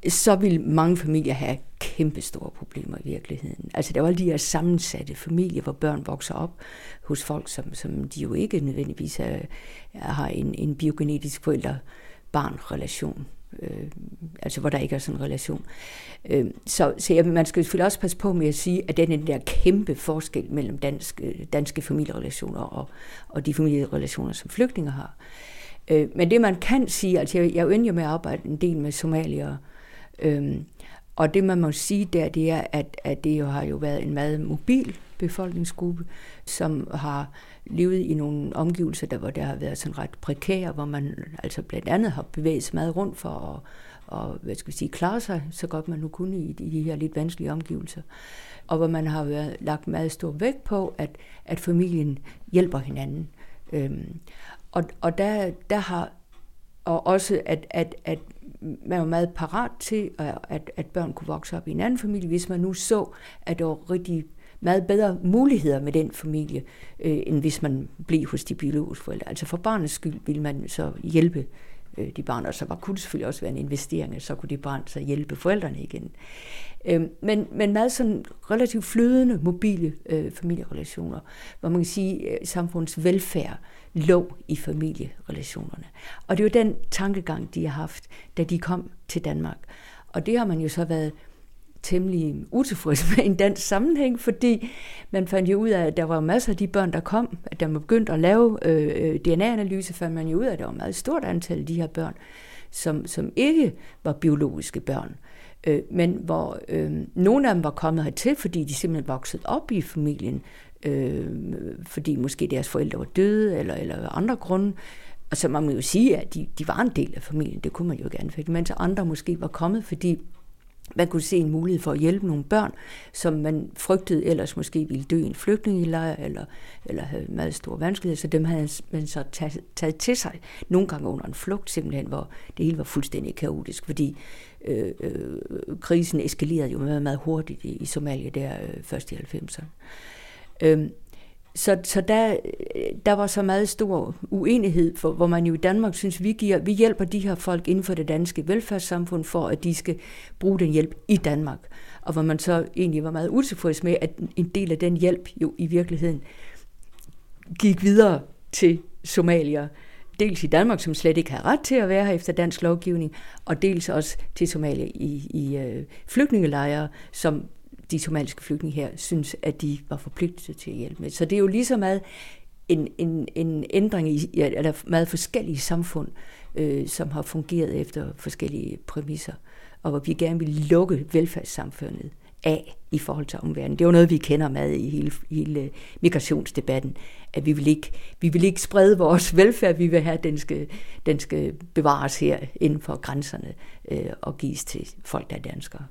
så vil mange familier have kæmpe store problemer i virkeligheden. Altså der var de her sammensatte familier, hvor børn vokser op hos folk, som, som de jo ikke nødvendigvis er, har en, en biogenetisk forældre-barn-relation øh, altså hvor der ikke er sådan en relation. Øh, så så ja, man skal selvfølgelig også passe på med at sige, at den, den der kæmpe forskel mellem danske, øh, danske familierelationer og, og de familierelationer, som flygtninge har. Øh, men det man kan sige, altså jeg, jeg er med at arbejde en del med somalier, øh, og det man må sige der, det er, at, at det jo har jo været en meget mobil befolkningsgruppe, som har levet i nogle omgivelser, der hvor der har været sådan ret prekære, hvor man altså blandt andet har bevæget sig meget rundt for at og, hvad skal vi sige, klare sig så godt man nu kunne i de her lidt vanskelige omgivelser. Og hvor man har været, lagt meget stor vægt på, at, at familien hjælper hinanden. Øhm, og, og der, der har, og også at, at, at man var meget parat til, at, at børn kunne vokse op i en anden familie, hvis man nu så, at der var rigtig meget bedre muligheder med den familie, øh, end hvis man blev hos de biologiske forældre. Altså for barnets skyld ville man så hjælpe øh, de barn, og så var, kunne det selvfølgelig også være en investering, så kunne de barn så hjælpe forældrene igen. Øh, men, men meget sådan relativt flydende, mobile øh, familierelationer, hvor man kan sige, øh, samfundets velfærd lå i familierelationerne. Og det er jo den tankegang, de har haft, da de kom til Danmark. Og det har man jo så været temmelig utilfreds med en dansk sammenhæng, fordi man fandt jo ud af, at der var masser af de børn, der kom, at der begyndte at lave øh, øh DNA-analyse, fandt man jo ud af, at der var et meget stort antal af de her børn, som, som ikke var biologiske børn, øh, men hvor øh, nogle af dem var kommet hertil, fordi de simpelthen voksede op i familien, øh, fordi måske deres forældre var døde, eller, eller andre grunde, og så man må jo sige, at de, de var en del af familien, det kunne man jo gerne, mens andre måske var kommet, fordi man kunne se en mulighed for at hjælpe nogle børn, som man frygtede ellers måske ville dø i en flygtningelejr, eller, eller havde meget store vanskeligheder, så dem havde man så taget, taget til sig, nogle gange under en flugt simpelthen, hvor det hele var fuldstændig kaotisk, fordi øh, øh, krisen eskalerede jo meget, meget hurtigt i, i Somalia der øh, først i 90'erne. Øh, så, så der, der var så meget stor uenighed, for, hvor man jo i Danmark synes, vi, giver, vi hjælper de her folk inden for det danske velfærdssamfund, for at de skal bruge den hjælp i Danmark. Og hvor man så egentlig var meget utilfreds med, at en del af den hjælp jo i virkeligheden gik videre til somalier. Dels i Danmark, som slet ikke har ret til at være her efter dansk lovgivning, og dels også til Somalia i, i øh, flygtningelejre, som de somaliske flygtninge her synes, at de var forpligtet til at hjælpe med. Så det er jo lige så meget en, en, en ændring i, eller meget forskellige samfund, øh, som har fungeret efter forskellige præmisser, og hvor vi gerne vil lukke velfærdssamfundet af i forhold til omverdenen. Det er jo noget, vi kender med i hele, hele øh, migrationsdebatten, at vi vil, ikke, vi vil ikke sprede vores [LAUGHS] velfærd, vi vil have, at den skal, den skal bevares her inden for grænserne øh, og gives til folk, der er danskere.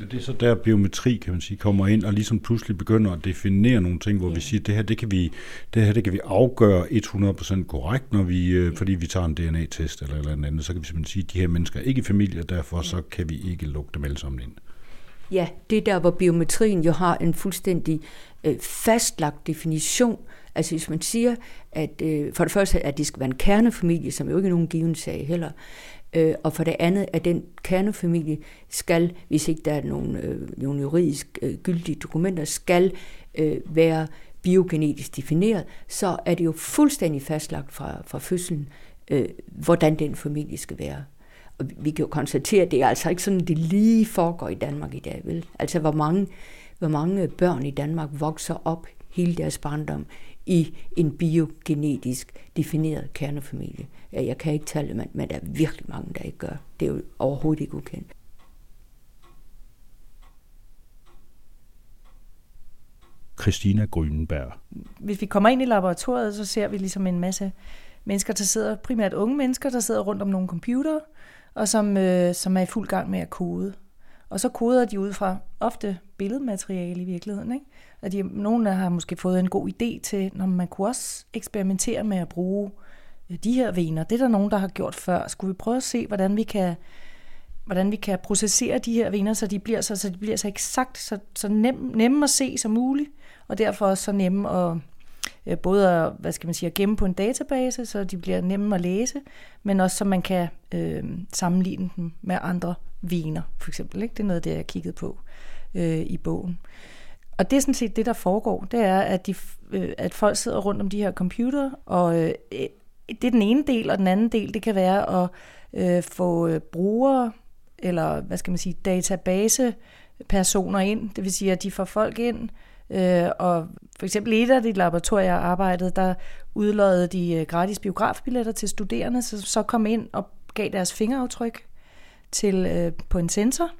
Ja, det er så der biometri, kan man sige, kommer ind og ligesom pludselig begynder at definere nogle ting, hvor ja. vi siger, det her, det kan vi, det her, det kan vi afgøre 100% korrekt, når vi, øh, ja. fordi vi tager en DNA-test eller eller andet, så kan vi simpelthen sige, at de her mennesker er ikke familie, og derfor ja. så kan vi ikke lukke dem alle sammen ind. Ja, det er der, hvor biometrien jo har en fuldstændig øh, fastlagt definition. Altså hvis man siger, at øh, for det første, at det skal være en kernefamilie, som jo ikke er nogen given sag heller, øh, og for det andet, at den kernefamilie skal, hvis ikke der er nogen, øh, nogen juridisk øh, gyldige dokumenter, skal øh, være biogenetisk defineret, så er det jo fuldstændig fastlagt fra, fra fødslen, øh, hvordan den familie skal være. Og vi kan jo konstatere, at det er altså ikke sådan, det lige foregår i Danmark i dag, vel? Altså, hvor mange, hvor mange børn i Danmark vokser op hele deres barndom i en biogenetisk defineret kernefamilie. Ja, jeg kan ikke tale det, men der er virkelig mange, der ikke gør. Det er jo overhovedet ikke ukendt. Christina Grünenberg. Hvis vi kommer ind i laboratoriet, så ser vi ligesom en masse mennesker, der sidder, primært unge mennesker, der sidder rundt om nogle computere, og som, øh, som er i fuld gang med at kode. Og så koder de ud fra ofte billedmateriale i virkeligheden. Ikke? At de, nogle har måske fået en god idé til, når man kunne også eksperimentere med at bruge øh, de her vener. Det er der nogen, der har gjort før. Skulle vi prøve at se, hvordan vi kan, hvordan vi kan processere de her vener, så de bliver så, så, de bliver så eksakt, så, så nem, nemme at se som muligt, og derfor også så nemme at, øh, både at, hvad skal man sige, at gemme på en database, så de bliver nemme at læse, men også så man kan øh, sammenligne dem med andre viner, for eksempel. Ikke? Det er noget, det jeg har kigget på øh, i bogen. Og det er sådan set det, der foregår. Det er, at, de, øh, at folk sidder rundt om de her computer, og øh, det er den ene del, og den anden del, det kan være at øh, få øh, brugere, eller hvad skal man sige, database personer ind. Det vil sige, at de får folk ind, øh, Øh, og for eksempel i et af de laboratorier, jeg arbejdede, der udløjede de øh, gratis biografbilletter til studerende, så, så kom ind og gav deres fingeraftryk til, øh, på en sensor,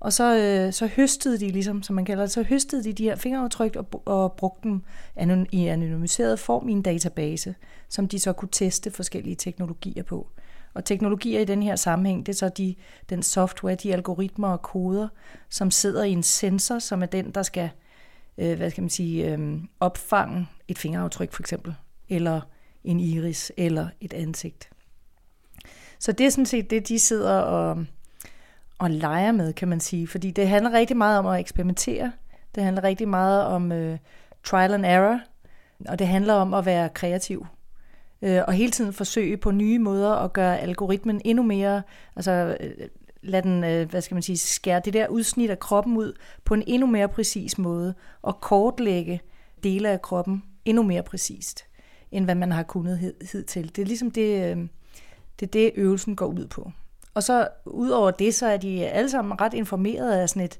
og så, øh, så høstede de, ligesom, som man kalder det, så høstede de de her fingeraftryk og, og brugte dem anon, i anonymiseret form i en database, som de så kunne teste forskellige teknologier på. Og teknologier i den her sammenhæng, det er så de, den software, de algoritmer og koder, som sidder i en sensor, som er den, der skal øh, øh, hvad skal man sige, øh, opfange et fingeraftryk for eksempel, eller en iris, eller et ansigt. Så det er sådan set det, de sidder og, og leger med, kan man sige. Fordi det handler rigtig meget om at eksperimentere. Det handler rigtig meget om øh, trial and error. Og det handler om at være kreativ. Øh, og hele tiden forsøge på nye måder at gøre algoritmen endnu mere, altså øh, lad den, øh, hvad skal man sige, skære det der udsnit af kroppen ud på en endnu mere præcis måde, og kortlægge dele af kroppen endnu mere præcist, end hvad man har kunnet hidtil. Det er ligesom det, øh, det, er det øvelsen går ud på. Og så udover det, så er de alle sammen ret informeret af sådan et,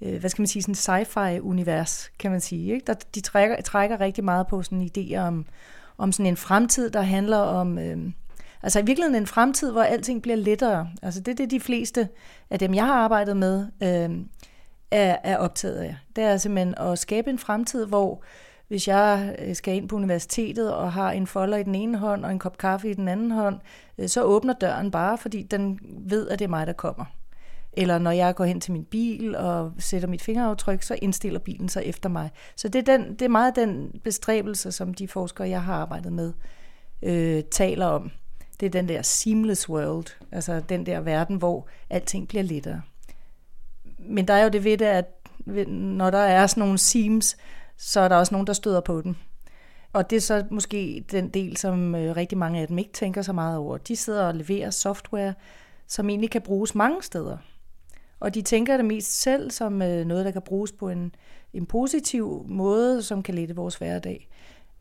øh, hvad skal man sige, sådan sci-fi-univers, kan man sige. Ikke? Der, de trækker, trækker rigtig meget på sådan idéer om, om sådan en fremtid, der handler om, øh, altså i virkeligheden en fremtid, hvor alting bliver lettere. Altså det er det, de fleste af dem, jeg har arbejdet med, øh, er, er optaget af. Det er simpelthen at skabe en fremtid, hvor hvis jeg øh, skal ind på universitetet og har en folder i den ene hånd og en kop kaffe i den anden hånd, øh, så åbner døren bare, fordi den ved, at det er mig, der kommer. Eller når jeg går hen til min bil og sætter mit fingeraftryk, så indstiller bilen sig efter mig. Så det er, den, det er meget den bestræbelse, som de forskere, jeg har arbejdet med, øh, taler om. Det er den der seamless world, altså den der verden, hvor alting bliver lettere. Men der er jo det ved det, at når der er sådan nogle seams, så er der også nogen, der støder på den. Og det er så måske den del, som øh, rigtig mange af dem ikke tænker så meget over. De sidder og leverer software, som egentlig kan bruges mange steder. Og de tænker det mest selv som øh, noget, der kan bruges på en, en positiv måde, som kan lette vores hverdag.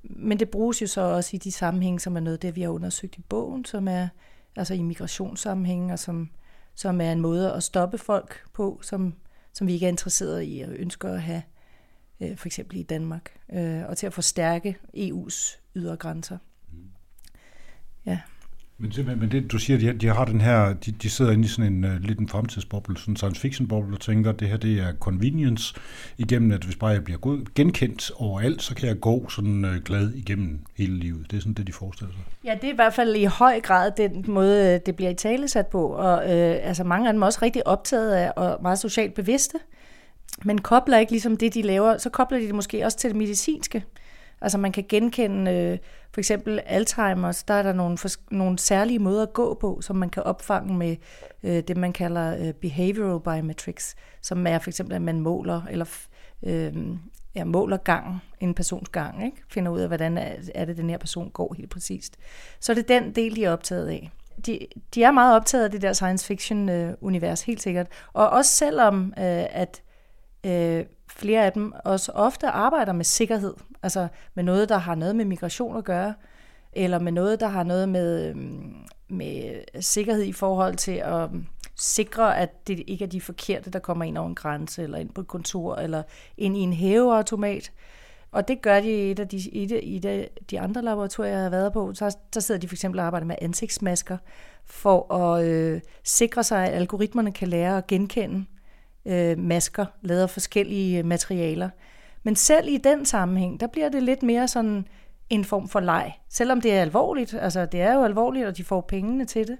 Men det bruges jo så også i de sammenhænge, som er noget det, vi har undersøgt i bogen, som er altså i migrationssammenhænge, og som, som er en måde at stoppe folk på, som, som vi ikke er interesseret i og ønsker at have øh, for eksempel i Danmark, øh, og til at forstærke EU's ydre grænser. Mm. Ja. Men, men det, du siger, de, de har den her, de, de sidder inde i sådan en uh, lidt en fremtidsboble, sådan en science fiction boble, og tænker, at det her det er convenience, igennem at hvis bare jeg bliver god, genkendt overalt, så kan jeg gå sådan uh, glad igennem hele livet. Det er sådan det, de forestiller sig. Ja, det er i hvert fald i høj grad den måde, øh, det bliver i tale sat på, og øh, altså mange af dem er også rigtig optaget af, og meget socialt bevidste, men kobler ikke ligesom det, de laver, så kobler de det måske også til det medicinske. Altså man kan genkende øh, for eksempel Alzheimer's, der er der nogle, nogle særlige måder at gå på, som man kan opfange med øh, det, man kalder øh, behavioral biometrics, som er for eksempel, at man måler eller øh, ja, måler gang, en persons gang, ikke? finder ud af, hvordan er, er det, den her person går helt præcist. Så er det den del, de er optaget af. De, de er meget optaget af det der science fiction-univers, øh, helt sikkert. Og også selvom, øh, at øh, flere af dem også ofte arbejder med sikkerhed, altså med noget, der har noget med migration at gøre, eller med noget, der har noget med, øhm, med sikkerhed i forhold til at øhm, sikre, at det ikke er de forkerte, der kommer ind over en grænse, eller ind på et kontor, eller ind i en hæveautomat. Og det gør de i et af de, et af, et af de andre laboratorier, jeg har været på. Så der sidder de for eksempel og arbejder med ansigtsmasker, for at øh, sikre sig, at algoritmerne kan lære at genkende øh, øh, masker, lavet af forskellige øh, materialer. Men selv i den sammenhæng, der bliver det lidt mere sådan en form for leg. Selvom det er alvorligt, altså det er jo alvorligt, og de får pengene til det,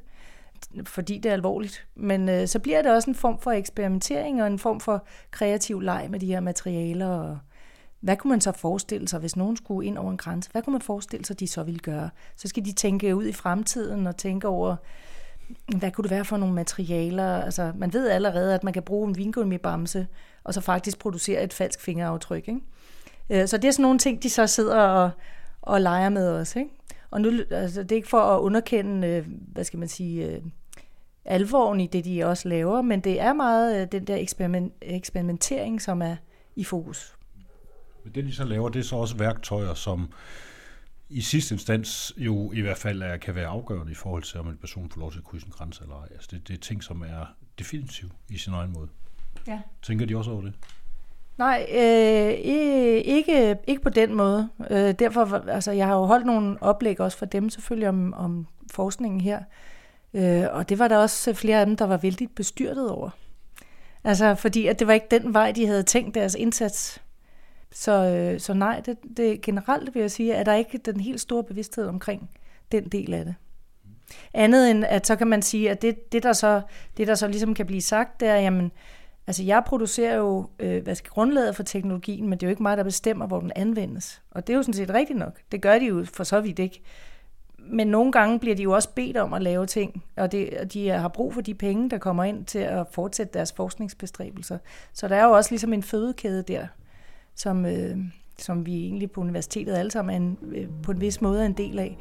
fordi det er alvorligt. Men øh, så bliver det også en form for eksperimentering og en form for kreativ leg med de her materialer. Og hvad kunne man så forestille sig, hvis nogen skulle ind over en grænse? Hvad kunne man forestille sig, de så ville gøre? Så skal de tænke ud i fremtiden og tænke over, hvad kunne det være for nogle materialer? Altså, man ved allerede, at man kan bruge en vingummibamse, og så faktisk producere et falsk fingeraftryk. Ikke? Øh, så det er sådan nogle ting, de så sidder og, og leger med os. Ikke? Og nu, altså, det er ikke for at underkende, øh, hvad skal man sige, øh, alvoren i det, de også laver, men det er meget den der eksperiment, eksperimentering, som er i fokus. Men det, de så laver, det er så også værktøjer, som i sidste instans jo i hvert fald er, kan være afgørende i forhold til, om en person får lov til at krydse en grænse eller ej. Altså det, det er ting, som er definitivt i sin egen måde. Ja. Tænker de også over det? Nej, øh, ikke, ikke på den måde. Øh, derfor, altså, jeg har jo holdt nogle oplæg også for dem selvfølgelig om, om forskningen her. Øh, og det var der også flere af dem, der var vældig bestyrtet over. Altså, fordi at det var ikke den vej, de havde tænkt deres indsats så, øh, så nej, det, det generelt vil jeg sige, at der ikke den helt store bevidsthed omkring den del af det. Andet end, at så kan man sige, at det, det, der, så, det der så ligesom kan blive sagt, det er, jamen, altså jeg producerer jo øh, hvad skal, grundlaget for teknologien, men det er jo ikke mig, der bestemmer, hvor den anvendes. Og det er jo sådan set rigtigt nok. Det gør de jo for så vidt ikke. Men nogle gange bliver de jo også bedt om at lave ting, og, det, og de øh, har brug for de penge, der kommer ind til at fortsætte deres forskningsbestræbelser. Så der er jo også ligesom en fødekæde der, som, øh, som vi egentlig på universitetet alle sammen er en, øh, på en vis måde er en del af,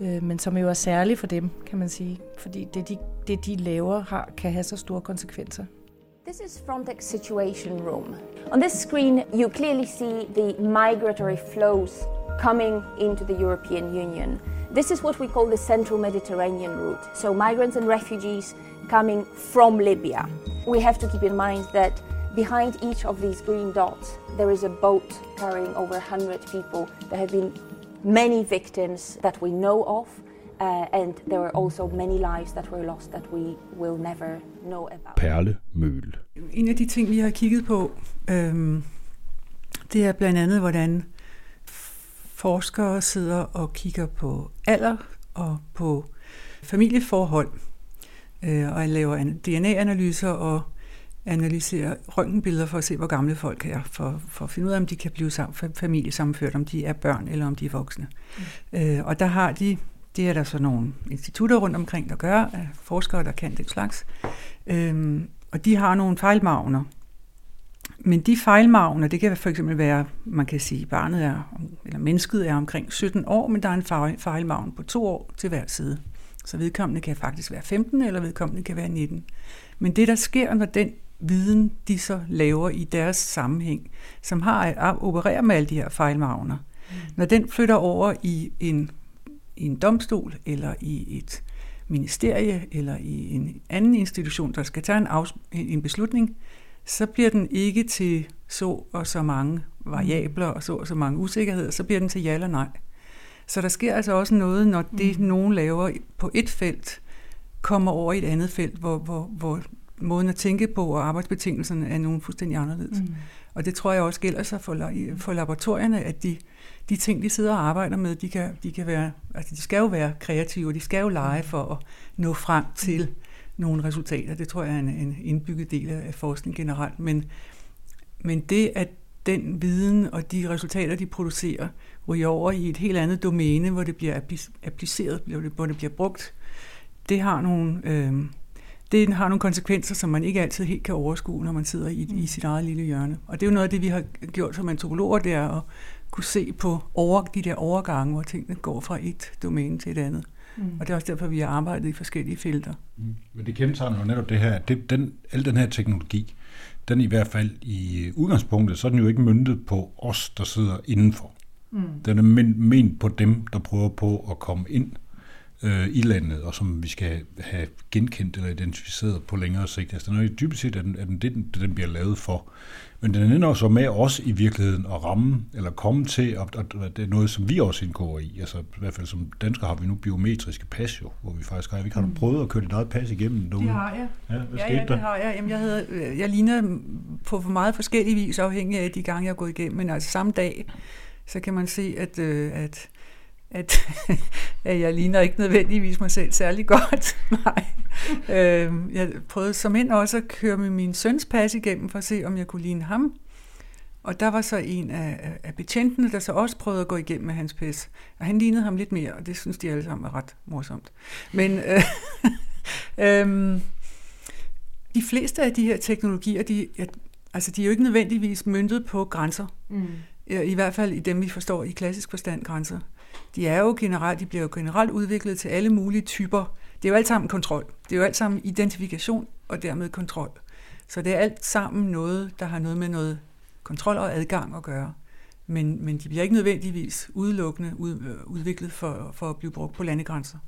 øh, men som jo er særligt for dem, kan man sige, fordi det de, det, de laver, har, kan have så store konsekvenser. This is Frontex Situation Room. On this screen, you clearly see the migratory flows coming into the European Union. This is what we call the Central Mediterranean route. So, migrants and refugees coming from Libya. We have to keep in mind that Behind each of these green dots, there is a boat carrying over 100 people. There have been many victims that we know of, uh, and there were also many lives that were lost that we will never know about. Perle Møl. En af de ting, vi har kigget på, øhm, det er blandt andet, hvordan forskere sidder og kigger på alder og på familieforhold, øh, og laver DNA-analyser og analysere røntgenbilleder for at se, hvor gamle folk er, for, for at finde ud af, om de kan blive familiesammenført, om de er børn eller om de er voksne. Mm. Øh, og der har de, det er der så nogle institutter rundt omkring, der gør, af forskere, der kan den slags. Øh, og de har nogle fejlmagner. Men de fejlmagner, det kan for eksempel være, man kan sige, barnet er, eller mennesket er omkring 17 år, men der er en fejlmagn på to år til hver side. Så vedkommende kan faktisk være 15, eller vedkommende kan være 19. Men det, der sker, når den viden, de så laver i deres sammenhæng, som har at operere med alle de her fejlmagner. Mm. Når den flytter over i en, i en domstol, eller i et ministerie, eller i en anden institution, der skal tage en, afs- en beslutning, så bliver den ikke til så og så mange variabler og så og så mange usikkerheder, så bliver den til ja eller nej. Så der sker altså også noget, når det, mm. nogen laver på et felt, kommer over i et andet felt, hvor, hvor, hvor måden at tænke på og arbejdsbetingelserne er nogle fuldstændig anderledes. Mm. Og det tror jeg også gælder sig for, for laboratorierne, at de, de ting, de sidder og arbejder med, de, kan, de, kan være, altså de skal jo være kreative, de skal jo lege for at nå frem til nogle resultater. Det tror jeg er en, en indbygget del af forskning generelt. Men, men det, at den viden og de resultater, de producerer, ryger over i et helt andet domæne, hvor det bliver appliceret, hvor det bliver brugt. Det har nogle, øh, det har nogle konsekvenser, som man ikke altid helt kan overskue, når man sidder i, i sit eget lille hjørne. Og det er jo noget af det, vi har gjort som antropologer, det er at kunne se på over, de der overgange, hvor tingene går fra et domæne til et andet. Mm. Og det er også derfor, vi har arbejdet i forskellige felter. Mm. Men det kendetegner jo netop det her, det, den, al den her teknologi, den i hvert fald i udgangspunktet, så er den jo ikke myndet på os, der sidder indenfor. Mm. Den er ment på dem, der prøver på at komme ind øh, i landet, og som vi skal have genkendt eller identificeret på længere sigt. Altså, den er dybest set er den, er den, det, den bliver lavet for. Men den ender også med os i virkeligheden at ramme, eller komme til, og, og det er noget, som vi også indgår i. Altså i hvert fald som danskere har vi nu biometriske pas jo, hvor vi faktisk har, vi har mm. prøvet at køre dit eget pas igennem derude. Det har jeg. Ja, hvad ja, ja, det har jeg. Jamen, jeg, havde, jeg ligner på for meget forskellige vis, afhængig af de gange, jeg har gået igennem. Men altså samme dag, så kan man se, at, øh, at at, [LAUGHS] at jeg ligner ikke nødvendigvis mig selv særlig godt. [LAUGHS] Nej. Øh, jeg prøvede som ind også at køre med min søns pas igennem for at se, om jeg kunne ligne ham. Og der var så en af, af betjentene, der så også prøvede at gå igennem med hans pas. Og han lignede ham lidt mere, og det synes de alle sammen var ret morsomt. Men øh, [LAUGHS] øh, de fleste af de her teknologier, de, altså de er jo ikke nødvendigvis myndet på grænser. Mm. I hvert fald i dem, vi forstår i klassisk forstand grænser de er jo generelt, de bliver jo generelt udviklet til alle mulige typer. Det er jo alt sammen kontrol. Det er jo alt sammen identifikation og dermed kontrol. Så det er alt sammen noget, der har noget med noget kontrol og adgang at gøre. Men, men de bliver ikke nødvendigvis udelukkende ud, øh, udviklet for, for at blive brugt på landegrænser.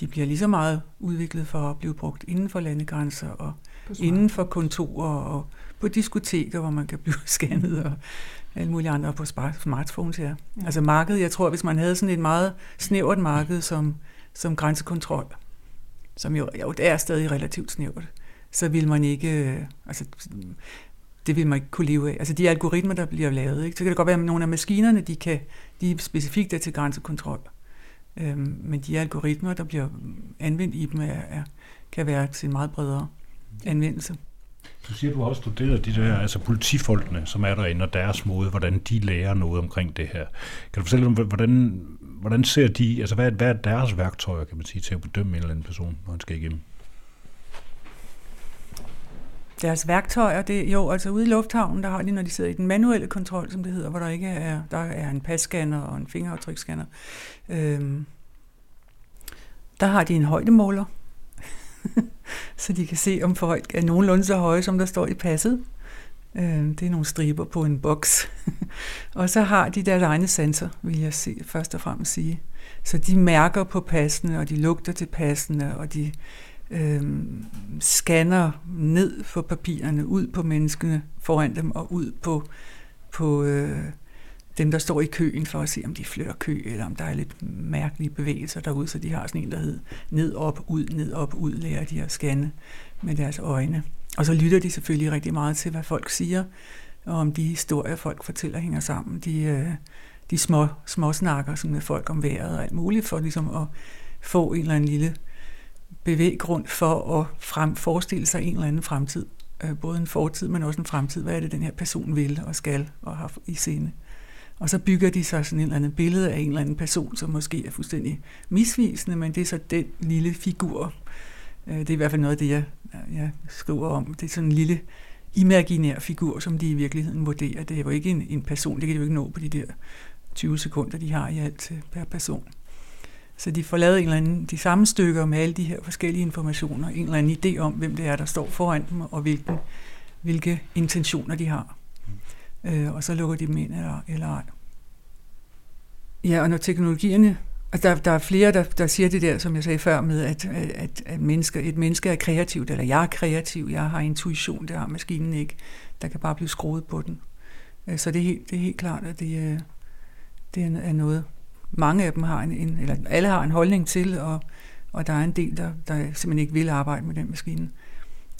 De bliver lige så meget udviklet for at blive brugt inden for landegrænser og inden for kontorer og på diskoteker, hvor man kan blive [LAUGHS] scannet og alle mulige andre på smartphones, ja. ja. Altså markedet, jeg tror, hvis man havde sådan et meget snævert marked som, som grænsekontrol, som jo, jo det er stadig relativt snævert, så vil man ikke, øh, altså det vil man ikke kunne leve af. Altså de algoritmer, der bliver lavet, ikke? så kan det godt være, at nogle af maskinerne, de, kan, de er specifikt er til grænsekontrol. Øhm, men de algoritmer, der bliver anvendt i dem, er, er, kan være til en meget bredere anvendelse. Du siger, du har også studeret de der, altså politifolkene, som er derinde, og deres måde, hvordan de lærer noget omkring det her. Kan du fortælle om, hvordan, hvordan ser de, altså hvad, hvad er deres værktøjer, kan man sige, til at bedømme en eller anden person, når han skal igennem? Deres værktøjer, det jo, altså ude i lufthavnen, der har de, når de sidder i den manuelle kontrol, som det hedder, hvor der ikke er, der er en passcanner og en fingeraftryksscanner. Øhm, der har de en højdemåler, [LAUGHS] så de kan se, om folk er nogenlunde så høje, som der står i passet. Øh, det er nogle striber på en boks. [LAUGHS] og så har de deres egne sanser, vil jeg se, først og fremmest sige. Så de mærker på passene, og de lugter til passene, og de øh, scanner ned for papirerne, ud på menneskene foran dem, og ud på, på øh, dem, der står i køen for at se, om de flytter kø, eller om der er lidt mærkelige bevægelser derude, så de har sådan en, der hedder ned, op, ud, ned, op, ud, lærer de at scanne med deres øjne. Og så lytter de selvfølgelig rigtig meget til, hvad folk siger, og om de historier, folk fortæller, hænger sammen. De, øh, de små, små snakker sådan med folk om vejret og alt muligt, for ligesom at få en eller anden lille bevæggrund for at frem, forestille sig en eller anden fremtid. Øh, både en fortid, men også en fremtid. Hvad er det, den her person vil og skal og har i sinde? Og så bygger de sig sådan en eller anden billede af en eller anden person, som måske er fuldstændig misvisende, men det er så den lille figur. Øh, det er i hvert fald noget af det, jeg, jeg skriver om. Det er sådan en lille imaginær figur, som de i virkeligheden vurderer. Det er jo ikke en, en person, det kan de jo ikke nå på de der 20 sekunder, de har i alt øh, per person. Så de får lavet en eller anden, de samme stykker med alle de her forskellige informationer, en eller anden idé om, hvem det er, der står foran dem, og hvilken, hvilke intentioner de har øh, og så lukker de dem ind eller, eller ej. Ja, og når teknologierne, og der, der er flere, der, der siger det der, som jeg sagde før, med at, at, at mennesker, et menneske er kreativt, eller jeg er kreativ, jeg har intuition, det har maskinen ikke. Der kan bare blive skruet på den. Øh, så det er helt, det er helt klart, at det, øh, det er noget, mange af dem har en, en, eller alle har en holdning til, og, og der er en del, der, der simpelthen ikke vil arbejde med den maskine.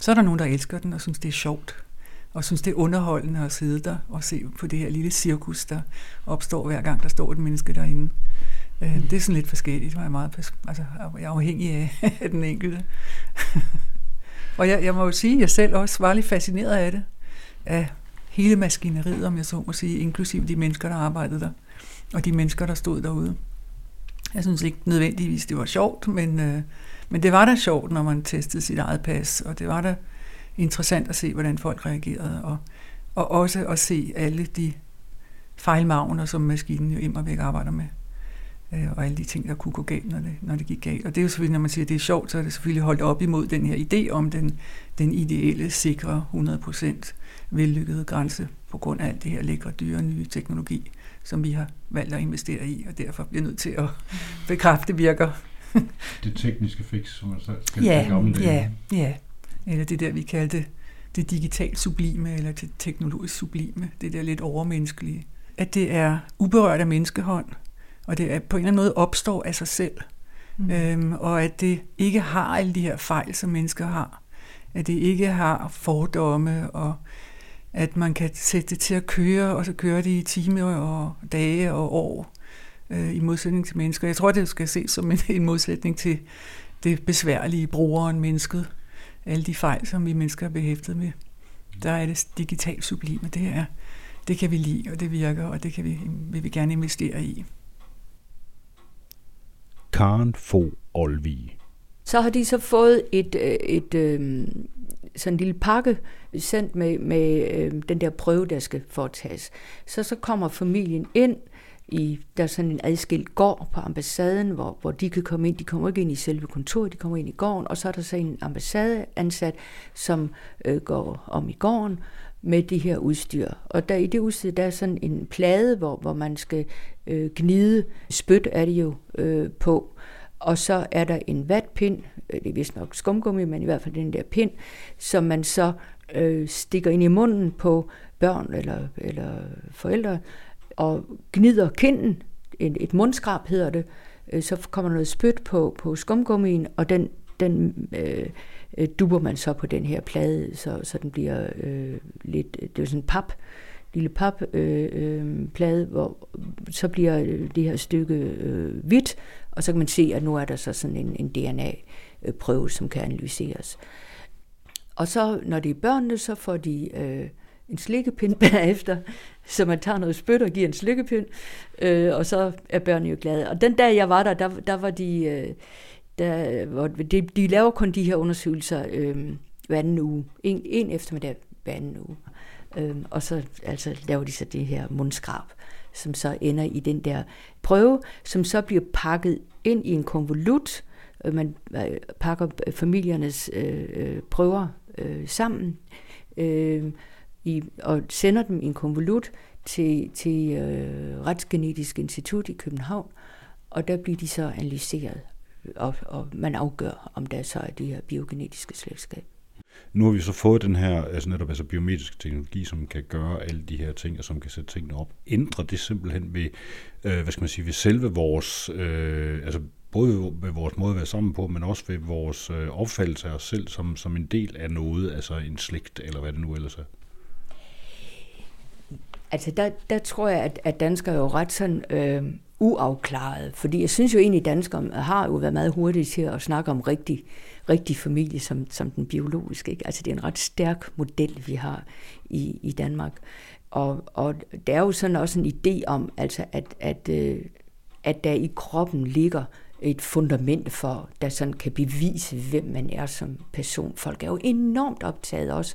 Så er der nogen, der elsker den og synes, det er sjovt og synes, det er underholdende at sidde der og se på det her lille cirkus, der opstår hver gang, der står et menneske derinde. Øh, mm. Det er sådan lidt forskelligt, jeg er meget altså, jeg er afhængig af, [LAUGHS] af den enkelte. [LAUGHS] og jeg, jeg må jo sige, at jeg selv også var lidt fascineret af det, af hele maskineriet, om jeg så må sige, inklusive de mennesker, der arbejdede der, og de mennesker, der stod derude. Jeg synes ikke nødvendigvis, det var sjovt, men, øh, men det var da sjovt, når man testede sit eget pas, og det var da interessant at se, hvordan folk reagerede, og, og også at se alle de fejlmagner, som maskinen jo immer væk arbejder med øh, og alle de ting, der kunne gå galt, når det, når det gik galt. Og det er jo selvfølgelig, når man siger, at det er sjovt, så er det selvfølgelig holdt op imod den her idé om den, den ideelle, sikre, 100% vellykkede grænse på grund af alt det her lækre, dyre, nye teknologi, som vi har valgt at investere i, og derfor bliver nødt til at bekræfte virker. det tekniske fix, som man skal ja, gamle Ja, ja. Eller det der, vi kaldte det digitalt sublime, eller det teknologisk sublime, det der lidt overmenneskelige. At det er uberørt af menneskehånd, og det er på en eller anden måde opstår af sig selv. Mm. Øhm, og at det ikke har alle de her fejl, som mennesker har. At det ikke har fordomme, og at man kan sætte det til at køre, og så kører det i timer og dage og år, øh, i modsætning til mennesker. Jeg tror, det skal ses som en, en modsætning til det besværlige brugeren, mennesket. Alle de fejl, som vi mennesker er behæftet med. Der er det digitalt sublime. Det er, det kan vi lide, og det virker, og det kan vi, vil vi gerne investere i. Karen Fo Olvig. Så har de så fået et, øh, et, et øh, sådan en lille pakke sendt med, med øh, den der prøve, der skal foretages. Så så kommer familien ind, i, der er sådan en adskilt gård på ambassaden, hvor, hvor de kan komme ind. De kommer ikke ind i selve kontoret, de kommer ind i gården, og så er der så en ambassadeansat, som øh, går om i gården med det her udstyr. Og der i det udstyr, der er sådan en plade, hvor, hvor man skal øh, gnide spyt er det jo øh, på. Og så er der en vatpind, øh, det er vist nok skumgummi, men i hvert fald den der pind, som man så øh, stikker ind i munden på børn eller, eller forældre, og gnider kinden, et, et mundskrab hedder det, øh, så kommer noget spyt på, på skumgummien, og den, den øh, øh, duber man så på den her plade, så, så den bliver øh, lidt, det er sådan en pap, lille papplade, øh, øh, hvor så bliver øh, det her stykke øh, hvidt, og så kan man se, at nu er der så sådan en, en DNA-prøve, øh, som kan analyseres. Og så, når det er børnene, så får de øh, en slikkepind [LAUGHS] bagefter, så man tager noget spyt og giver en slikkepind, øh, og så er børnene jo glade. Og den dag, jeg var der, der, der var de... Øh, der, hvor de, de laver kun de her undersøgelser øh, hver anden uge. En, en eftermiddag hver anden uge. Øh, og så altså, laver de så det her mundskrab, som så ender i den der prøve, som så bliver pakket ind i en konvolut. Øh, man øh, pakker familiernes øh, øh, prøver øh, sammen øh, i, og sender dem i en konvolut til, til øh, Retsgenetisk Institut i København, og der bliver de så analyseret, og, og man afgør, om der så er de her biogenetiske slægtskab. Nu har vi så fået den her altså netop altså biometrisk teknologi, som kan gøre alle de her ting, og som kan sætte tingene op. Ændrer det simpelthen ved, øh, hvad skal man sige, ved selve vores, øh, altså både ved vores måde at være sammen på, men også ved vores øh, opfattelse af os selv som, som en del af noget, altså en slægt, eller hvad det nu ellers er? Altså der, der tror jeg, at, at danskere er jo ret sådan øh, uafklaret, fordi jeg synes jo egentlig, at danskere har jo været meget hurtige til at snakke om rigtig, rigtig familie som, som den biologiske. Ikke? Altså det er en ret stærk model, vi har i, i Danmark. Og, og der er jo sådan også en idé om, altså at, at, øh, at der i kroppen ligger et fundament for, der sådan kan bevise, hvem man er som person. Folk er jo enormt optaget også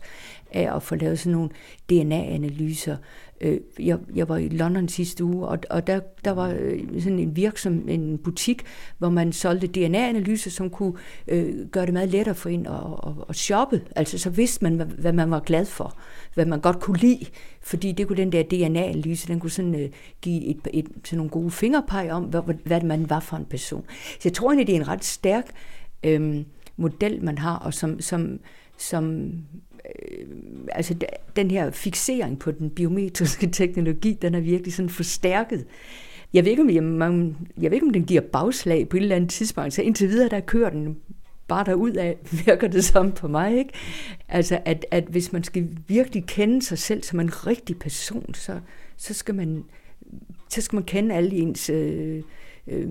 af at få lavet sådan nogle DNA-analyser. Øh, jeg, jeg var i London sidste uge, og, og der, der var øh, sådan en virksom, en butik, hvor man solgte DNA-analyser, som kunne øh, gøre det meget lettere for en at, at, at shoppe. Altså så vidste man, hvad, hvad man var glad for, hvad man godt kunne lide, fordi det kunne den der DNA-analyse, den kunne sådan øh, give et, et, sådan nogle gode fingerpeg om, hvad, hvad man var for en person. Så jeg tror egentlig, det er en ret stærk øh, model, man har, og som, som, som øh, altså den her fixering på den biometriske [LAUGHS] teknologi, den er virkelig sådan forstærket. Jeg ved ikke, om, jeg, man, jeg ved ikke, om den giver bagslag på et eller andet tidspunkt, så indtil videre, der kører den bare derud af, [LAUGHS] virker det samme på mig, ikke? Altså, at, at hvis man skal virkelig kende sig selv som en rigtig person, så, så skal man så skal man kende alle ens øh, øh,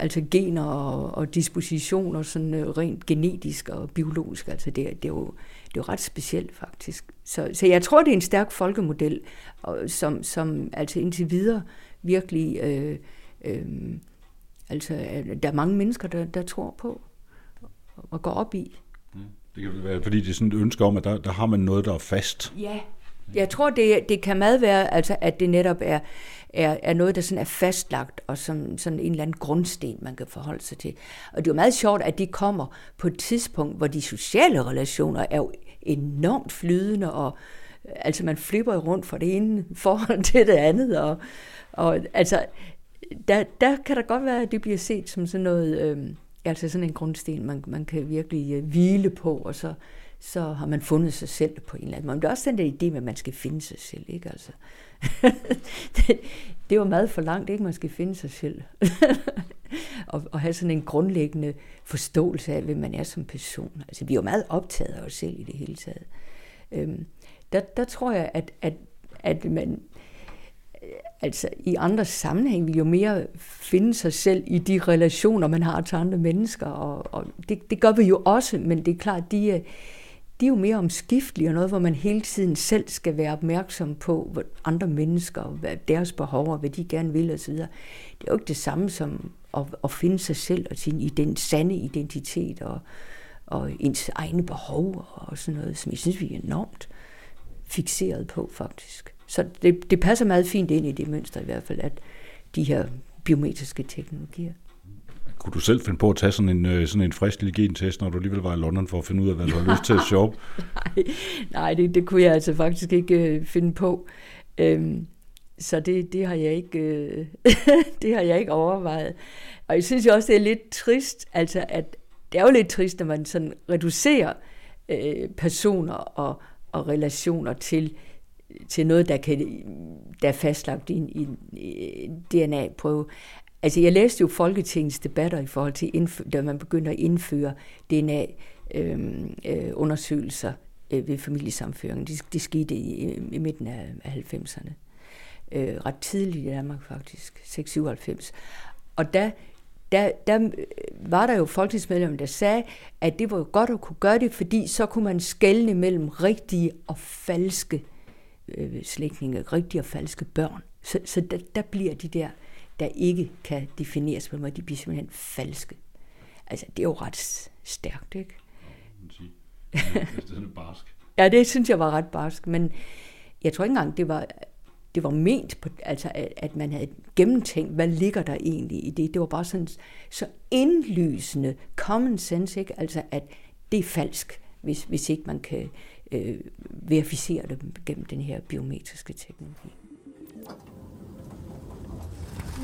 altså gener og, og dispositioner, sådan øh, rent genetisk og biologisk. Altså det, det, er jo, det er jo ret specielt faktisk. Så, så jeg tror, det er en stærk folkemodel, og, som, som altså indtil videre virkelig... Øh, øh, altså, der er mange mennesker, der, der tror på og går op i. Det kan være, fordi det er sådan et ønske om, at der, der har man noget, der er fast. Ja, jeg tror, det, det kan meget være, altså, at det netop er, er, er noget, der sådan er fastlagt, og som sådan en eller anden grundsten, man kan forholde sig til. Og det er jo meget sjovt, at de kommer på et tidspunkt, hvor de sociale relationer er jo enormt flydende, og altså man flipper rundt fra det ene forhold [LAUGHS] til det andet, og, og altså, der, der kan der godt være, at det bliver set som sådan noget, øh, altså sådan en grundsten, man, man kan virkelig øh, hvile på, og så, så har man fundet sig selv på en eller anden måde. Men det er også den der idé med, at man skal finde sig selv, ikke? Altså, [LAUGHS] det, det var meget for langt, ikke? Man skal finde sig selv. [LAUGHS] og, og have sådan en grundlæggende forståelse af, hvem man er som person. Altså, vi er jo meget optaget af os selv i det hele taget. Øhm, der, der tror jeg, at, at, at man altså i andre sammenhæng vil jo mere finde sig selv i de relationer, man har til andre mennesker, og, og det, det gør vi jo også, men det er klart, de, de er jo mere omskiftelige, og noget, hvor man hele tiden selv skal være opmærksom på hvad andre mennesker, hvad deres behov, og hvad de gerne vil osv. Det er jo ikke det samme som at, at finde sig selv og sin ident, sande identitet og, og ens egne behov og sådan noget, som jeg synes, vi er enormt fixeret på faktisk. Så det, det passer meget fint ind i det mønster i hvert fald, at de her biometriske teknologier. Kunne du selv finde på at tage sådan en, øh, sådan en frisk lille gentest, når du alligevel var i London for at finde ud af, hvad du har lyst til at [LAUGHS] shoppe? nej, nej det, det kunne jeg altså faktisk ikke øh, finde på. Øhm, så det, det, har jeg ikke, øh, [LAUGHS] det har jeg ikke overvejet. Og jeg synes jo også, det er lidt trist, altså at det er jo lidt trist, når man sådan reducerer øh, personer og, og relationer til til noget, der, kan, der er fastlagt i en, en DNA-prøve. Altså, jeg læste jo Folketingets debatter i forhold til, da man begyndte at indføre DNA-undersøgelser øhm, øh, øh, ved familiesamføring. Det, det skete i, i midten af, af 90'erne. Øh, ret tidligt i Danmark faktisk, 697. Og der, der, der var der jo folketingsmedlemmer, der sagde, at det var godt at kunne gøre det, fordi så kunne man skelne mellem rigtige og falske øh, slægtninge, rigtige og falske børn. Så, så der, der bliver de der, der ikke kan defineres på mig, de bliver simpelthen falske. Altså, det er jo ret stærkt, ikke? Det er barsk. [LAUGHS] ja, det synes jeg var ret barsk, men jeg tror ikke engang, det var, det var ment, på, altså, at, at man havde gennemtænkt, hvad ligger der egentlig i det. Det var bare sådan så indlysende common sense, ikke? Altså, at det er falsk, hvis, hvis ikke man kan øh, verificere det gennem den her biometriske teknologi.